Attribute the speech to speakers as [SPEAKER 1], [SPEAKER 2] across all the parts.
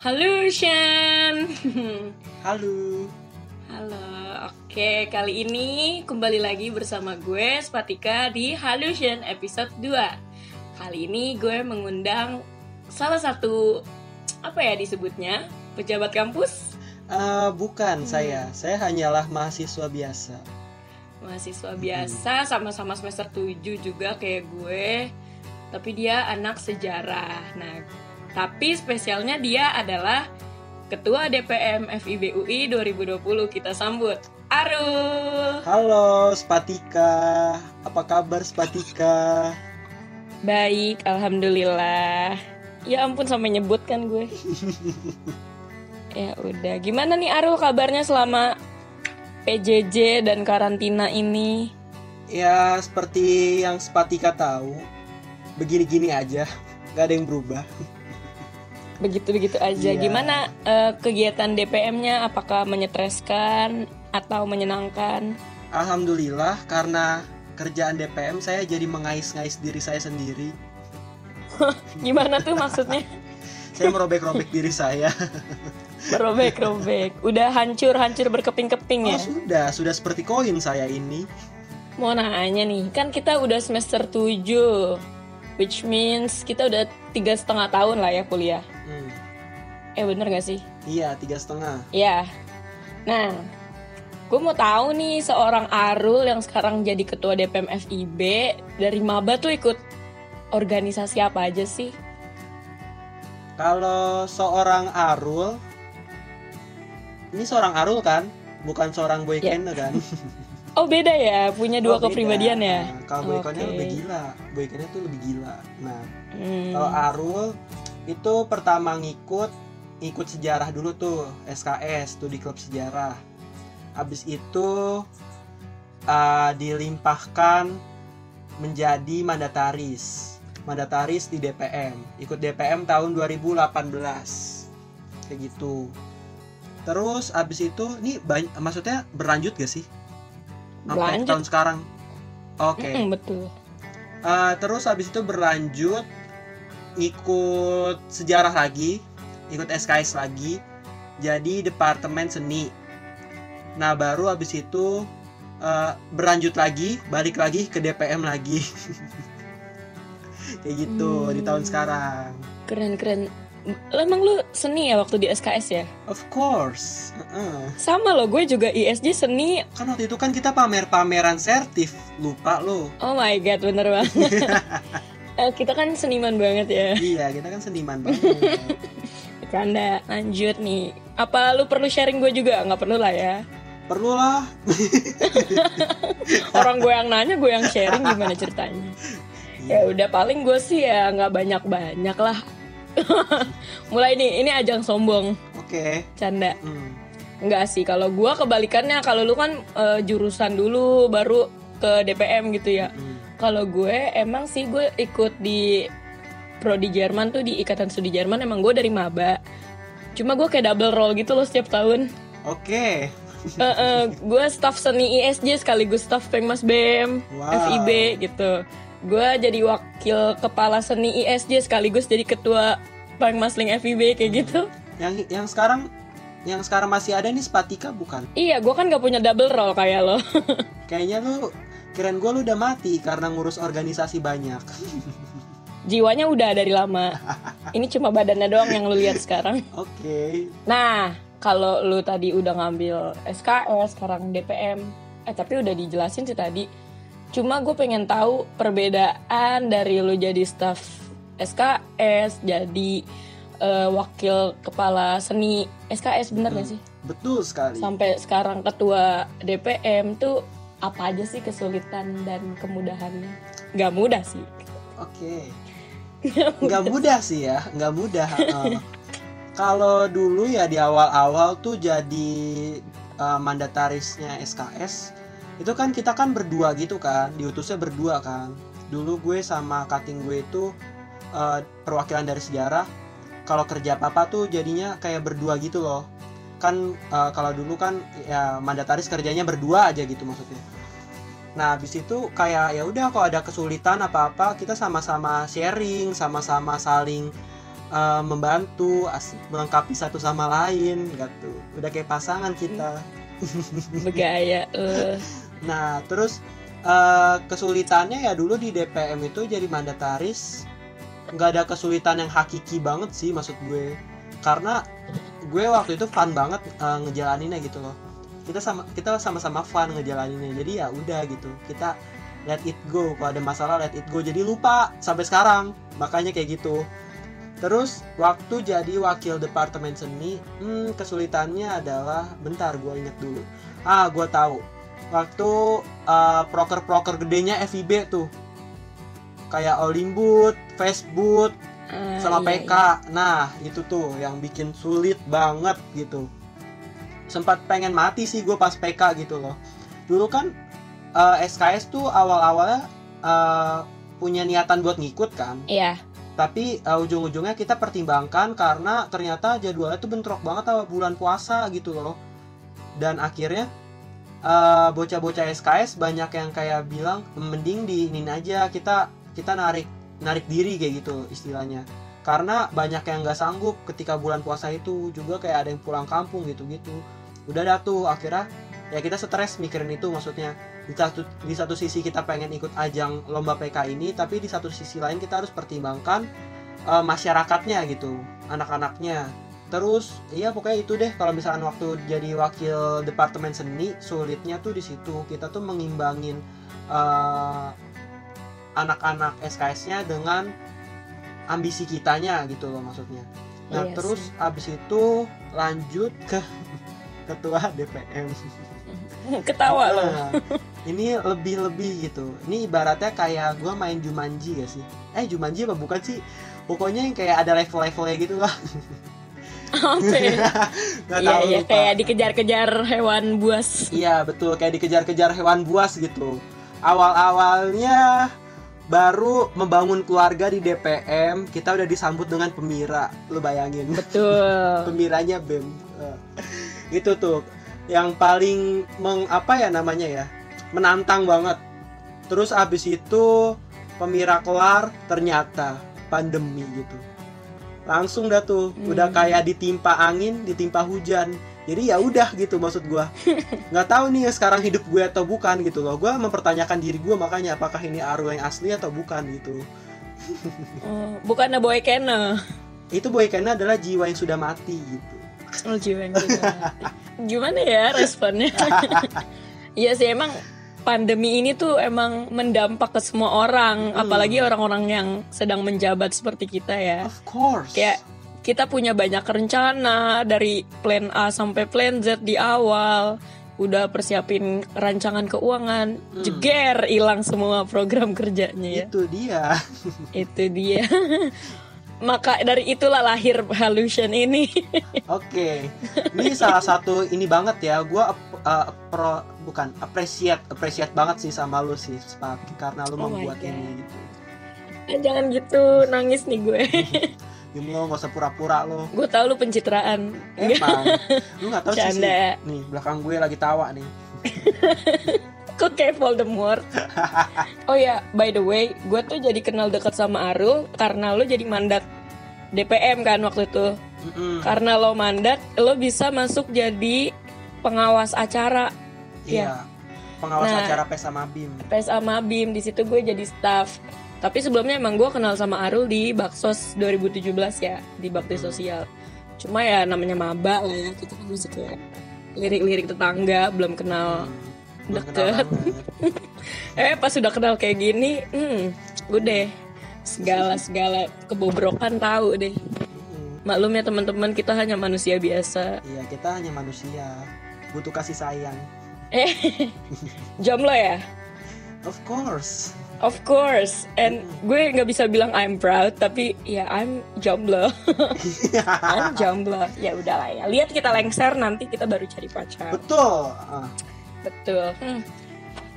[SPEAKER 1] Halo Shan.
[SPEAKER 2] Halo.
[SPEAKER 1] Halo. Oke, kali ini kembali lagi bersama gue Spatika di Halo Shan episode 2. Kali ini gue mengundang salah satu apa ya disebutnya? Pejabat kampus?
[SPEAKER 2] Eh, bukan
[SPEAKER 1] Hmm.
[SPEAKER 2] saya. Saya hanyalah mahasiswa biasa.
[SPEAKER 1] Mahasiswa biasa sama-sama semester 7 juga kayak gue. Tapi dia anak sejarah. Nah, tapi spesialnya dia adalah Ketua DPM FIB UI 2020 kita sambut Arul.
[SPEAKER 2] Halo Spatika. Apa kabar Spatika?
[SPEAKER 1] Baik, alhamdulillah. Ya ampun sampai nyebut kan gue. ya udah, gimana nih Arul kabarnya selama PJJ dan karantina ini?
[SPEAKER 2] Ya seperti yang Spatika tahu, begini-gini aja. Gak ada yang berubah.
[SPEAKER 1] Begitu-begitu aja.
[SPEAKER 2] Iya.
[SPEAKER 1] Gimana eh, kegiatan DPM-nya? Apakah menyetreskan atau menyenangkan?
[SPEAKER 2] Alhamdulillah karena kerjaan DPM saya jadi mengais-ngais diri saya sendiri.
[SPEAKER 1] Gimana tuh maksudnya?
[SPEAKER 2] Saya merobek-robek diri saya.
[SPEAKER 1] Robek-robek. Udah hancur-hancur berkeping-keping ya?
[SPEAKER 2] Oh sudah, sudah seperti koin saya ini.
[SPEAKER 1] Mau nanya nih, kan kita udah semester 7 Which means kita udah tiga setengah tahun lah ya kuliah
[SPEAKER 2] Hmm.
[SPEAKER 1] Eh bener gak sih?
[SPEAKER 2] Iya, tiga setengah.
[SPEAKER 1] Ya Nah, gue mau tahu nih seorang Arul yang sekarang jadi ketua DPM FIB Dari Maba tuh ikut organisasi apa aja sih?
[SPEAKER 2] Kalau seorang Arul, ini seorang Arul kan, bukan seorang boy
[SPEAKER 1] Ya.
[SPEAKER 2] Kene kan?
[SPEAKER 1] Oh beda ya, punya dua
[SPEAKER 2] Oh, beda.
[SPEAKER 1] kepribadian ya?
[SPEAKER 2] Nah, kalau boy Kene
[SPEAKER 1] Oke.
[SPEAKER 2] lebih gila, boy Kene tuh lebih gila. Nah,
[SPEAKER 1] Hmm.
[SPEAKER 2] kalau Arul itu pertama ngikut ngikut sejarah dulu tuh SKS tuh di klub sejarah. Habis itu uh, dilimpahkan menjadi mandataris. Mandataris di DPM. Ikut DPM tahun 2018. Kayak gitu. Terus abis itu nih bany- maksudnya berlanjut gak sih? Sampai tahun sekarang. Oke.
[SPEAKER 1] Mm-mm, betul.
[SPEAKER 2] Uh, terus habis itu berlanjut ikut sejarah lagi, ikut SKS lagi, jadi departemen seni. Nah baru habis itu uh, berlanjut lagi, balik lagi ke DPM lagi, kayak gitu di tahun
[SPEAKER 1] Hmm.
[SPEAKER 2] sekarang.
[SPEAKER 1] Keren-keren. Emang lu seni ya waktu di SKS ya?
[SPEAKER 2] Of course, uh-uh.
[SPEAKER 1] Sama loh, gue juga ISJ seni.
[SPEAKER 2] kan waktu itu kan kita pamer-pameran sertif, lupa lo.
[SPEAKER 1] Oh my god, bener banget. Eh, kita kan seniman banget ya.
[SPEAKER 2] iya kita kan seniman banget.
[SPEAKER 1] Bercanda. Lanjut nih. Apa lu perlu sharing gue juga? Nggak perlu lah ya.
[SPEAKER 2] Perlu lah.
[SPEAKER 1] Orang gue yang nanya, gue yang sharing gimana ceritanya. Ya udah paling gue sih ya nggak banyak-banyak lah. Mulai nih, ini ajang sombong.
[SPEAKER 2] Oke.
[SPEAKER 1] Canda.
[SPEAKER 2] Hmm.
[SPEAKER 1] Enggak sih, kalau gue kebalikannya. Kalau lu kan eh, jurusan dulu, baru ke DPM gitu ya.
[SPEAKER 2] Hmm.
[SPEAKER 1] Kalau gue emang sih gue ikut di prodi Jerman tuh di Ikatan Studi Jerman emang gue dari maba. Cuma gue kayak double role gitu loh setiap tahun.
[SPEAKER 2] Oke.
[SPEAKER 1] Eh, eh, gue staff seni ISJ sekaligus staff Pengmas BEM,
[SPEAKER 2] Wow.
[SPEAKER 1] FIB gitu. Gue jadi wakil kepala seni ISJ sekaligus jadi ketua Pengmas Link FIB kayak gitu.
[SPEAKER 2] Yang yang sekarang yang sekarang masih ada nih Spatika bukan?
[SPEAKER 1] Iya, gue kan gak punya double role kayak lo.
[SPEAKER 2] Kayaknya lu keren gue lu udah mati karena ngurus organisasi banyak.
[SPEAKER 1] Jiwanya udah dari lama. Ini cuma badannya doang yang lu lihat sekarang.
[SPEAKER 2] Oke.
[SPEAKER 1] Nah, kalau lu tadi udah ngambil SKS, sekarang DPM, eh tapi udah dijelasin sih tadi. Cuma gue pengen tahu perbedaan dari lu jadi staff SKS, jadi eh, wakil kepala seni SKS, bener gak sih?
[SPEAKER 2] Betul sekali.
[SPEAKER 1] Sampai sekarang ketua DPM tuh apa aja sih kesulitan dan kemudahannya? Gak mudah sih.
[SPEAKER 2] Oke. Nggak mudah sih ya, nggak mudah. Kalau dulu ya di awal-awal tuh jadi eh, mandatarisnya SKS, itu kan kita kan berdua gitu kan, diutusnya berdua kan. Dulu gue sama kating gue itu eh, perwakilan dari sejarah. Kalau kerja apa-apa tuh jadinya kayak berdua gitu loh. Kan eh, kalau dulu kan ya mandataris kerjanya berdua aja gitu maksudnya. Nah, habis itu kayak ya udah kalau ada kesulitan apa-apa kita sama-sama sharing, sama-sama saling uh, membantu, asik, melengkapi satu sama lain gitu. Udah kayak pasangan kita.
[SPEAKER 1] Bergaya. Uh.
[SPEAKER 2] Nah, terus uh, kesulitannya ya dulu di DPM itu jadi mandataris. Nggak ada kesulitan yang hakiki banget sih maksud gue. Karena gue waktu itu fun banget uh, ngejalaninnya gitu loh. Kita sama kita sama-sama fun ngejalaninnya. Jadi ya udah gitu. Kita let it go. Kalau ada masalah let it go. Jadi lupa sampai sekarang. Makanya kayak gitu. Terus waktu jadi wakil departemen seni hmm, kesulitannya adalah bentar gue inget dulu. Ah gue tahu waktu uh, proker-proker gedenya FIB tuh kayak Olimbut, Facebook, uh, sama iya, PK. Iya. Nah, itu tuh yang bikin sulit banget gitu. Sempat pengen mati sih gue pas PK gitu loh. Dulu kan uh, eh, SKS tuh awal-awalnya uh, punya niatan buat ngikut kan.
[SPEAKER 1] Iya.
[SPEAKER 2] Tapi uh, ujung-ujungnya kita pertimbangkan karena ternyata jadwalnya tuh bentrok banget sama bulan puasa gitu loh. Dan akhirnya bocah bocah-bocah SKS banyak yang kayak bilang mending di ini aja kita kita narik narik diri kayak gitu istilahnya. Karena banyak yang nggak sanggup ketika bulan puasa itu juga kayak ada yang pulang kampung gitu gitu udah dah tuh akhirnya ya kita stres mikirin itu maksudnya. Di satu di satu sisi kita pengen ikut ajang lomba PK ini tapi di satu sisi lain kita harus pertimbangkan uh, masyarakatnya gitu anak-anaknya terus iya pokoknya itu deh kalau misalkan waktu jadi wakil departemen seni sulitnya tuh di situ kita tuh mengimbangin uh, anak-anak SKS-nya dengan ambisi kitanya gitu loh maksudnya. Nah, iya terus sih. abis itu lanjut ke ketua DPM.
[SPEAKER 1] Ketawa loh. Nah,
[SPEAKER 2] ini lebih-lebih gitu. Ini ibaratnya kayak gue main Jumanji gak sih? Eh Jumanji apa bukan sih? Pokoknya yang kayak ada level-levelnya gitu lah.
[SPEAKER 1] Oke. iya, iya kayak dikejar-kejar hewan buas.
[SPEAKER 2] Iya betul kayak dikejar-kejar hewan buas gitu. Awal-awalnya baru membangun keluarga di DPM kita udah disambut dengan pemira lu bayangin
[SPEAKER 1] betul
[SPEAKER 2] pemiranya bem uh, itu tuh yang paling meng apa ya namanya ya menantang banget terus abis itu pemira kelar ternyata pandemi gitu langsung dah tuh hmm. udah kayak ditimpa angin ditimpa hujan. Jadi ya udah gitu maksud gue nggak tahu nih sekarang hidup gue atau bukan gitu loh. Gue mempertanyakan diri gue makanya apakah ini Aru yang asli atau bukan gitu.
[SPEAKER 1] Oh, bukan boy Kena?
[SPEAKER 2] Itu boy Kena adalah jiwa yang sudah mati gitu.
[SPEAKER 1] Oh jiwa yang sudah mati. Gimana ya responnya? Iya sih emang pandemi ini tuh emang mendampak ke semua orang, hmm. apalagi orang-orang yang sedang menjabat seperti kita ya.
[SPEAKER 2] Of course.
[SPEAKER 1] Kayak kita punya banyak rencana dari plan A sampai plan Z di awal udah persiapin rancangan keuangan hmm. jeger hilang semua program kerjanya
[SPEAKER 2] ya itu dia
[SPEAKER 1] itu dia maka dari itulah lahir halusion ini
[SPEAKER 2] oke okay. ini salah satu ini banget ya gue uh, pro bukan appreciate appreciate banget sih sama lu sih karena lu oh membuat ini gitu.
[SPEAKER 1] Eh, jangan gitu nangis nih gue.
[SPEAKER 2] Diem lo gak usah pura-pura lo.
[SPEAKER 1] Gue tau lu pencitraan.
[SPEAKER 2] Emang. Lu gak tau sih, sih. Nih belakang gue lagi tawa nih.
[SPEAKER 1] Kok kayak Voldemort? Oh ya by the way Gue tuh jadi kenal deket sama Arul Karena lo jadi mandat DPM kan waktu itu. Mm -mm. Karena lo mandat Lo bisa masuk jadi Pengawas acara
[SPEAKER 2] Iya ya. Pengawas nah, acara PES sama BIM
[SPEAKER 1] PES sama BIM di situ gue jadi staff tapi sebelumnya emang gue kenal sama Arul di Baksos 2017 ya di Bakti Sosial. Cuma ya namanya maba lah ya kita kan masih kayak lirik-lirik tetangga belum kenal hmm, deket. eh pas sudah kenal kayak gini, hmm, udah segala segala kebobrokan tahu deh. Hmm. Maklum ya teman-teman kita hanya manusia biasa.
[SPEAKER 2] Iya kita hanya manusia butuh kasih sayang.
[SPEAKER 1] Eh jomblo ya?
[SPEAKER 2] Of course.
[SPEAKER 1] Of course, and gue nggak bisa bilang I'm proud, tapi ya I'm jomblo. I'm jomblo. Ya udahlah ya. Lihat kita lengser nanti kita baru cari pacar.
[SPEAKER 2] Betul.
[SPEAKER 1] Betul. Hmm.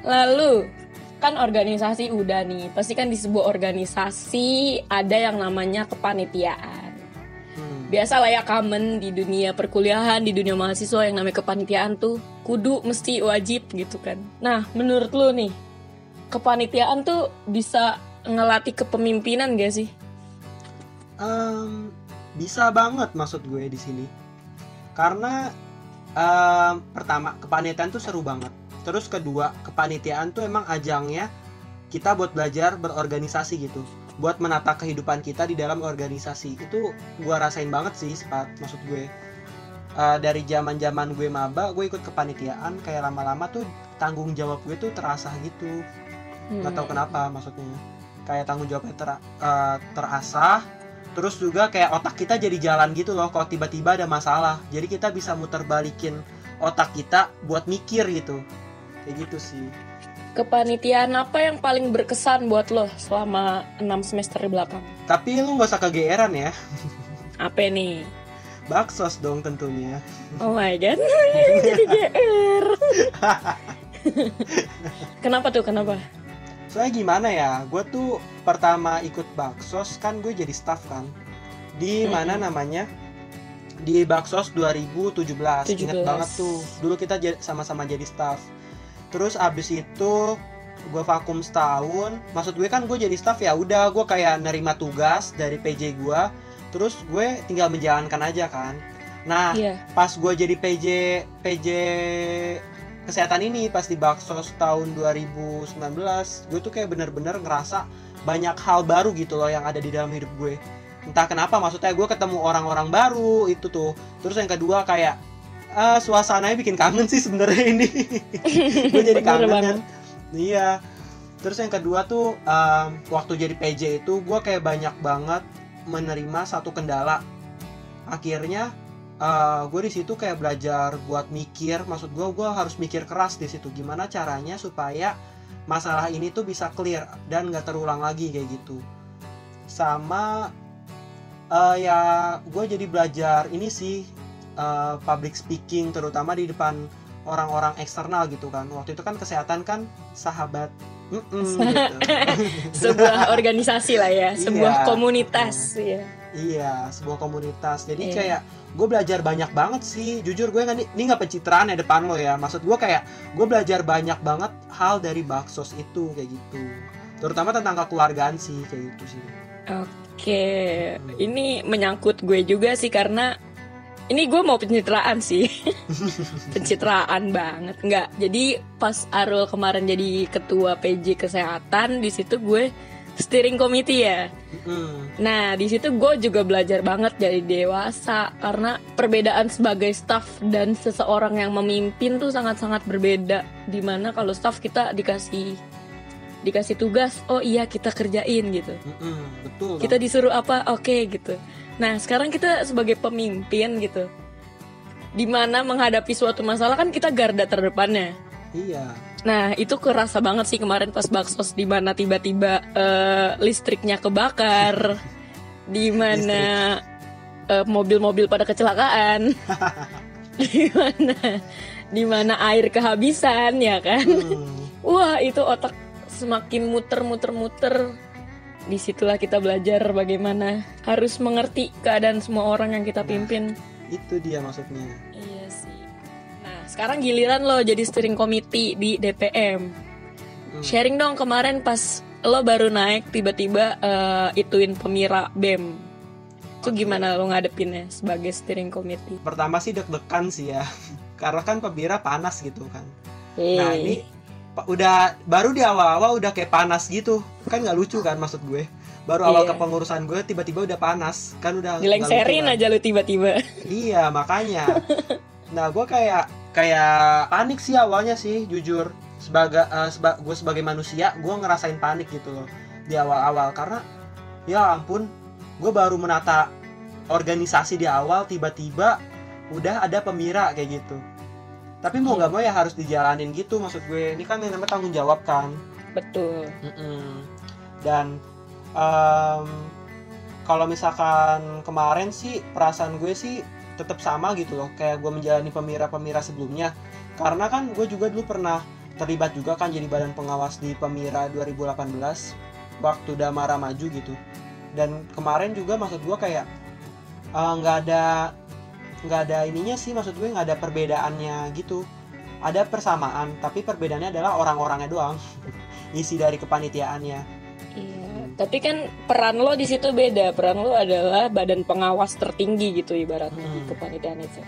[SPEAKER 1] Lalu kan organisasi udah nih, pasti kan di sebuah organisasi ada yang namanya kepanitiaan. Biasa lah ya common di dunia perkuliahan, di dunia mahasiswa yang namanya kepanitiaan tuh kudu mesti wajib gitu kan. Nah, menurut lu nih, kepanitiaan tuh bisa ngelatih kepemimpinan gak sih?
[SPEAKER 2] Em, bisa banget maksud gue di sini. Karena em, pertama kepanitiaan tuh seru banget. Terus kedua kepanitiaan tuh emang ajangnya kita buat belajar berorganisasi gitu. Buat menata kehidupan kita di dalam organisasi. Itu gua rasain banget sih sepat maksud gue. Eh, dari zaman zaman gue maba gue ikut kepanitiaan kayak lama-lama tuh tanggung jawab gue tuh terasa gitu. Nggak tahu
[SPEAKER 1] Hmm.
[SPEAKER 2] kenapa maksudnya. Kayak tanggung jawabnya ter- eh, terasah terus juga kayak otak kita jadi jalan gitu loh kalau tiba-tiba ada masalah. Jadi kita bisa muter balikin otak kita buat mikir gitu. Kayak gitu sih
[SPEAKER 1] Kepanitiaan apa yang paling berkesan buat lo selama 6 semester di belakang?
[SPEAKER 2] tapi lu nggak usah kegeeran ya
[SPEAKER 1] Apa nih?
[SPEAKER 2] baksos dong tentunya
[SPEAKER 1] Oh my god, jadi GR. kenapa tuh? Kenapa?
[SPEAKER 2] soalnya gimana ya gue tuh pertama ikut baksos kan gue jadi staff kan di mana
[SPEAKER 1] Mm-mm.
[SPEAKER 2] namanya di baksos 2017 inget
[SPEAKER 1] 17.
[SPEAKER 2] banget tuh dulu kita sama-sama jadi staff terus abis itu gue vakum setahun. Maksud gue kan gue jadi staff ya udah gue kayak nerima tugas dari PJ gue terus gue tinggal menjalankan aja kan. Nah
[SPEAKER 1] Iya.
[SPEAKER 2] pas gue jadi PJ PJ kesehatan ini pas di Baksos tahun 2019 gue tuh kayak bener-bener ngerasa banyak hal baru gitu loh yang ada di dalam hidup gue. Entah kenapa maksudnya gue ketemu orang-orang baru itu tuh. Terus yang kedua kayak ah, suasananya bikin kangen sih sebenarnya ini. Gue jadi kangen
[SPEAKER 1] banget.
[SPEAKER 2] kan iya. Terus yang kedua tuh um, waktu jadi PJ itu gue kayak banyak banget menerima satu kendala. Akhirnya uh, gue di situ kayak belajar buat mikir. Maksud gue gue harus mikir keras di situ. Gimana caranya supaya masalah ini tuh bisa clear dan nggak terulang lagi kayak gitu. Sama uh, ya gue jadi belajar ini sih uh, public speaking terutama di depan orang-orang eksternal gitu kan waktu itu kan kesehatan kan sahabat gitu.
[SPEAKER 1] Sebuah organisasi lah ya, sebuah
[SPEAKER 2] Iya.
[SPEAKER 1] komunitas ya.
[SPEAKER 2] Iya, sebuah komunitas. Jadi
[SPEAKER 1] Iya.
[SPEAKER 2] kayak gue belajar banyak banget sih. Jujur gue nggak ini nggak pencitraan ya depan lo ya. Maksud gue kayak gue belajar banyak banget hal dari baksos itu kayak gitu. Terutama tentang kekeluargaan sih kayak gitu sih.
[SPEAKER 1] Oke, ini menyangkut gue juga sih karena ini gue mau pencitraan sih, pencitraan banget nggak. Jadi pas Arul kemarin jadi ketua PJ kesehatan di situ gue steering committee ya. Nah di situ gue juga belajar banget dari dewasa karena perbedaan sebagai staff dan seseorang yang memimpin tuh sangat-sangat berbeda. Di mana kalau staff kita dikasih dikasih tugas, oh iya kita kerjain gitu
[SPEAKER 2] betul.
[SPEAKER 1] kita disuruh apa oke gitu nah sekarang kita sebagai pemimpin gitu di mana menghadapi suatu masalah kan kita garda terdepannya.
[SPEAKER 2] Iya.
[SPEAKER 1] nah itu kerasa banget sih kemarin pas baksos di mana tiba-tiba eh, listriknya kebakar di mana eh, mobil-mobil pada kecelakaan. Di mana di mana air kehabisan ya kan?
[SPEAKER 2] Hmm.
[SPEAKER 1] Wah itu otak semakin muter-muter-muter Di situlah kita belajar bagaimana harus mengerti keadaan semua orang yang kita pimpin
[SPEAKER 2] Itu dia maksudnya.
[SPEAKER 1] Iya sih Nah sekarang giliran lo jadi steering committee di DPM
[SPEAKER 2] Hmm.
[SPEAKER 1] Sharing dong kemarin pas lo baru naik tiba-tiba eh, ituin pemira BEM Itu
[SPEAKER 2] Oke.
[SPEAKER 1] gimana lo ngadepinnya sebagai steering committee?
[SPEAKER 2] Pertama sih deg-degan sih ya. Karena kan pembira panas gitu kan.
[SPEAKER 1] Hey.
[SPEAKER 2] Nah ini udah baru di awal-awal udah kayak panas gitu. Kan nggak lucu kan maksud gue. Baru awal
[SPEAKER 1] Iya.
[SPEAKER 2] kepengurusan gue tiba-tiba udah panas. Kan udah
[SPEAKER 1] Dilengserin
[SPEAKER 2] kan.
[SPEAKER 1] aja lo tiba-tiba.
[SPEAKER 2] Iya makanya. Nah gue kayak kayak panik sih awalnya sih jujur. Sebagai eh, seba- gue sebagai manusia gue ngerasain panik gitu loh di awal-awal. Karena ya ampun gue baru menata organisasi di awal tiba-tiba udah ada pemira kayak gitu tapi mau
[SPEAKER 1] Iya.
[SPEAKER 2] nggak mau ya harus dijalanin gitu maksud gue. Ini kan yang namanya tanggung jawab kan?
[SPEAKER 1] Betul.
[SPEAKER 2] Mm-mm. dan em, kalau misalkan kemarin sih perasaan gue sih tetap sama gitu loh kayak gue menjalani pemira-pemira sebelumnya. Karena kan gue juga dulu pernah terlibat juga kan jadi badan pengawas di pemira 2018 waktu Damara maju gitu. Dan kemarin juga maksud gue kayak eh, nggak ada nggak ada ininya sih maksud gue nggak ada perbedaannya gitu ada persamaan tapi perbedaannya adalah orang-orangnya doang isi dari kepanitiaannya
[SPEAKER 1] Iya. Tapi kan peran lo di situ beda. Peran lo adalah badan pengawas tertinggi gitu ibaratnya di
[SPEAKER 2] Hmm.
[SPEAKER 1] kepanitiaan itu.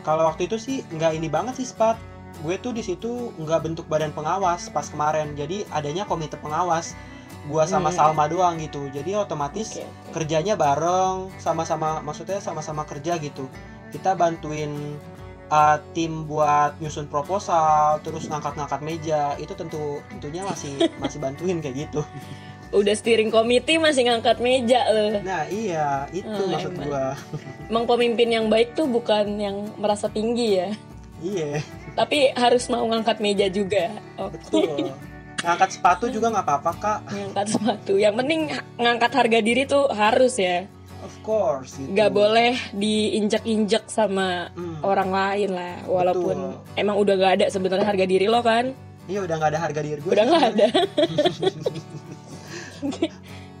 [SPEAKER 2] kalau waktu itu sih nggak ini banget sih Spat gue tuh di situ nggak bentuk badan pengawas pas kemarin jadi adanya komite pengawas gue sama
[SPEAKER 1] Hmm.
[SPEAKER 2] Salma doang gitu jadi otomatis
[SPEAKER 1] Oke, oke.
[SPEAKER 2] kerjanya bareng sama-sama maksudnya sama-sama kerja gitu kita bantuin uh, tim buat nyusun proposal terus ngangkat-ngangkat meja itu tentu tentunya masih masih bantuin kayak gitu
[SPEAKER 1] Udah steering committee masih ngangkat meja lo.
[SPEAKER 2] nah iya itu
[SPEAKER 1] Oh,
[SPEAKER 2] maksud
[SPEAKER 1] emang.
[SPEAKER 2] gua
[SPEAKER 1] Emang pemimpin yang baik tuh bukan yang merasa tinggi ya.
[SPEAKER 2] iya
[SPEAKER 1] Tapi harus mau ngangkat meja juga. Oke.
[SPEAKER 2] betul ngangkat sepatu juga nggak apa-apa kak
[SPEAKER 1] Ngangkat sepatu. Yang penting ngangkat harga diri tuh harus ya.
[SPEAKER 2] of course gitu.
[SPEAKER 1] Gak boleh diinjek-injek sama
[SPEAKER 2] Hmm.
[SPEAKER 1] orang lain lah. Walaupun
[SPEAKER 2] Betul.
[SPEAKER 1] emang udah gak ada sebenarnya harga diri lo kan.
[SPEAKER 2] iya udah nggak ada harga diri gue
[SPEAKER 1] Udah nggak ada.